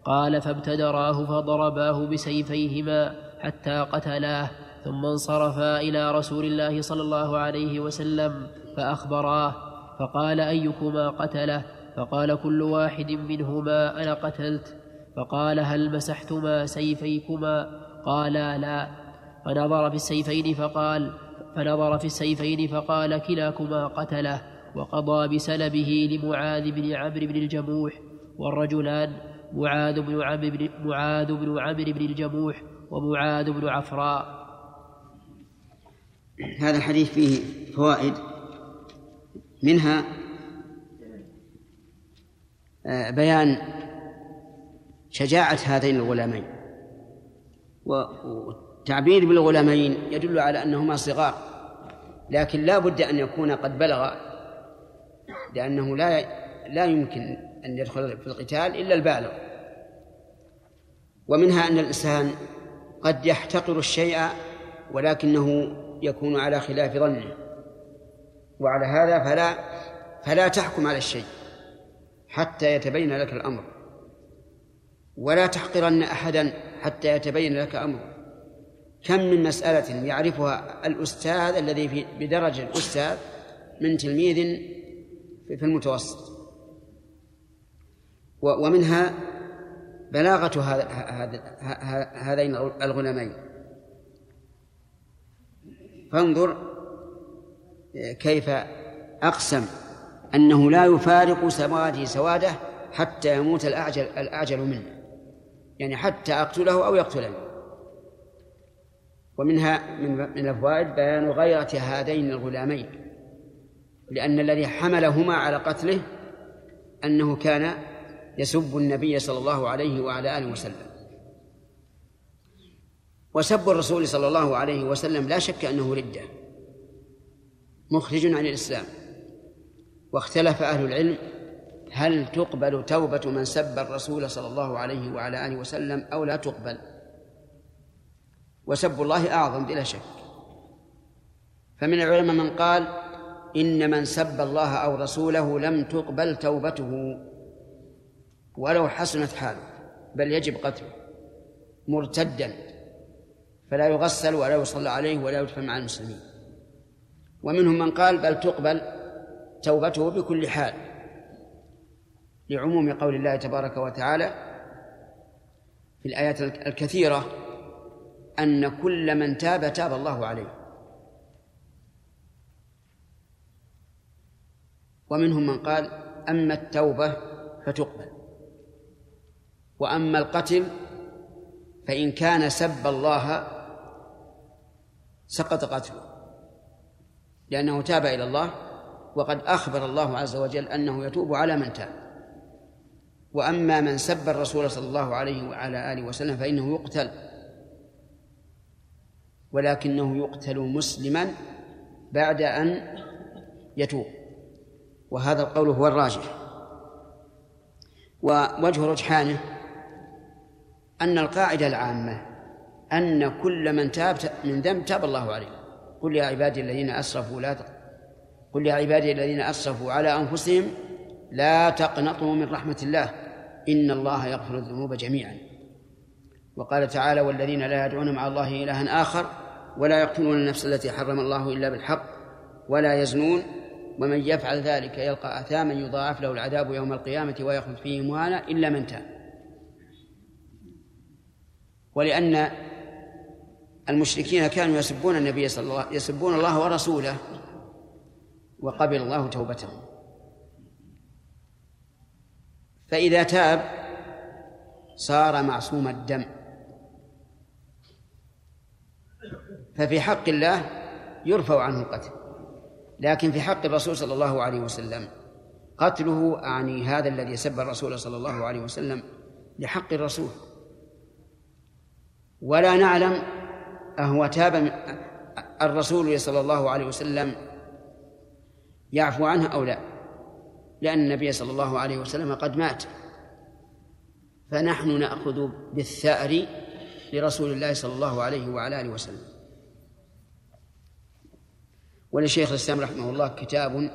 Speaker 1: قال فابتدراه فضرباه بسيفيهما حتى قتلاه. ثم انصرفا إلى رسول الله صلى الله عليه وسلم فأخبراه فقال أيكما قتله؟ فقال كل واحد منهما أنا قتلت. فقال هل مسحتما سيفيكما؟ قالا لا. فنظر في السيفين فقال فنظر في السيفين فقال كلاكما قتله وقضى بسلبه لمعاذ بن عمرو بن الجموح والرجلان معاذ بن عمرو بن معاذ بن عمرو بن الجموح ومعاذ بن عفراء.
Speaker 2: هذا الحديث فيه فوائد. منها آه، بيان شجاعة هذين الغلامين. والتعبير بالغلامين يدل على أنهما صغار. لكن لا بد أن يكون قد بلغ لأنه لا لا يمكن أن يدخل في القتال إلا البالغ. ومنها أن الإنسان قد يحتقر الشيء ولكنه يكون على خلاف ظنه. وعلى هذا فلا فلا تحكم على الشيء حتى يتبين لك الأمر. ولا تحقرن أحدا حتى يتبين لك أمره. كم من مسألة يعرفها الأستاذ الذي في بدرجة الأستاذ من تلميذ في المتوسط. ومنها بلاغة هذين الغلامين. فانظر كيف أقسم أنه لا يفارق سواده سواده حتى يموت الأعجل الأعجل منه. يعني حتى أقتله أو يقتلني ومنها من من الفوائد بيان غيرة هذين الغلامين. لأن الذي حملهما على قتله أنه كان يسب النبي صلى الله عليه وعلى آله وسلم. وسب الرسول صلى الله عليه وسلم لا شك أنه ردة مخرج عن الإسلام. واختلف أهل العلم هل تقبل توبة من سب الرسول صلى الله عليه وعلى آله وسلم أو لا تقبل؟ وسب الله أعظم بلا شك. فمن العلماء من قال إن من سب الله أو رسوله لم تقبل توبته ولو حسنت حاله بل يجب قتله مرتدا. فلا يغسل ولا يصلى عليه ولا يدفن مع المسلمين. ومنهم من قال بل تقبل توبته بكل حال. لعموم قول الله تبارك وتعالى في الآيات الكثيرة أن كل من تاب تاب الله عليه. ومنهم من قال أما التوبة فتقبل. وأما القتل فإن كان سب الله سقط قتله لأنه تاب إلى الله وقد أخبر الله عز وجل أنه يتوب على من تاب. وأما من سب الرسول صلى الله عليه وعلى آله وسلم فإنه يقتل. ولكنه يقتل مسلما بعد أن يتوب. وهذا القول هو الراجح. ووجه رجحانه أن القاعدة العامة أن كل من تاب من ذنب تاب الله عليه. قل يا عبادي الذين أسرفوا لا قل يا عبادي الذين أسرفوا على أنفسهم لا تقنطوا من رحمة الله. إن الله يغفر الذنوب جميعا. وقال تعالى والذين لا يدعون مع الله إلها آخر ولا يقتلون النفس التي حرم الله إلا بالحق ولا يزنون. ومن يفعل ذلك يلقى أثاما يضاعف له العذاب يوم القيامة ويخلد فيه مهانا إلا من تاب. ولأن المشركين كانوا يسبون النبي صلى الله يسبون الله ورسوله وقبل الله توبتهم. فإذا تاب صار معصوم الدم. ففي حق الله يرفع عنه القتل. لكن في حق الرسول صلى الله عليه وسلم قتله أعني هذا الذي سب الرسول صلى الله عليه وسلم لحق الرسول. ولا نعلم أهو تاب الرسول صلى الله عليه وسلم يعفو عنه أو لا؟ لأن النبي صلى الله عليه وسلم قد مات. فنحن نأخذ بالثأر لرسول الله صلى الله عليه وعلى آله وسلم. ولشيخ الإسلام رحمه الله كتاب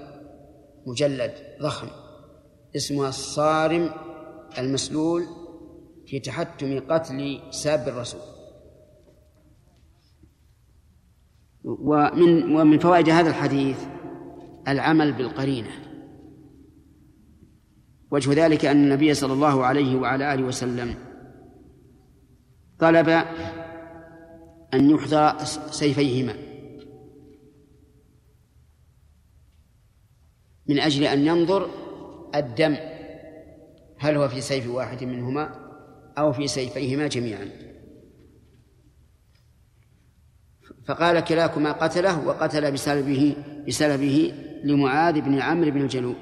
Speaker 2: مجلد ضخم اسمها الصارم المسلول في تحتم قتل ساب الرسول. ومن ومن فوائد هذا الحديث العمل بالقرينة. وجه ذلك أن النبي صلى الله عليه وعلى آله وسلم طلب أن يحضر سيفيهما. من أجل أن ينظر الدم هل هو في سيف واحد منهما أو في سيفيهما جميعا. فقال كلاكما قتله وقتل بسلبه بسلبه لمعاذ بن عمرو بن الجلو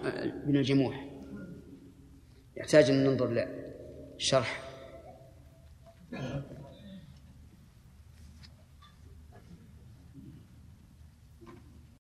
Speaker 2: بن الجموح. يحتاج أن ننظر للشرح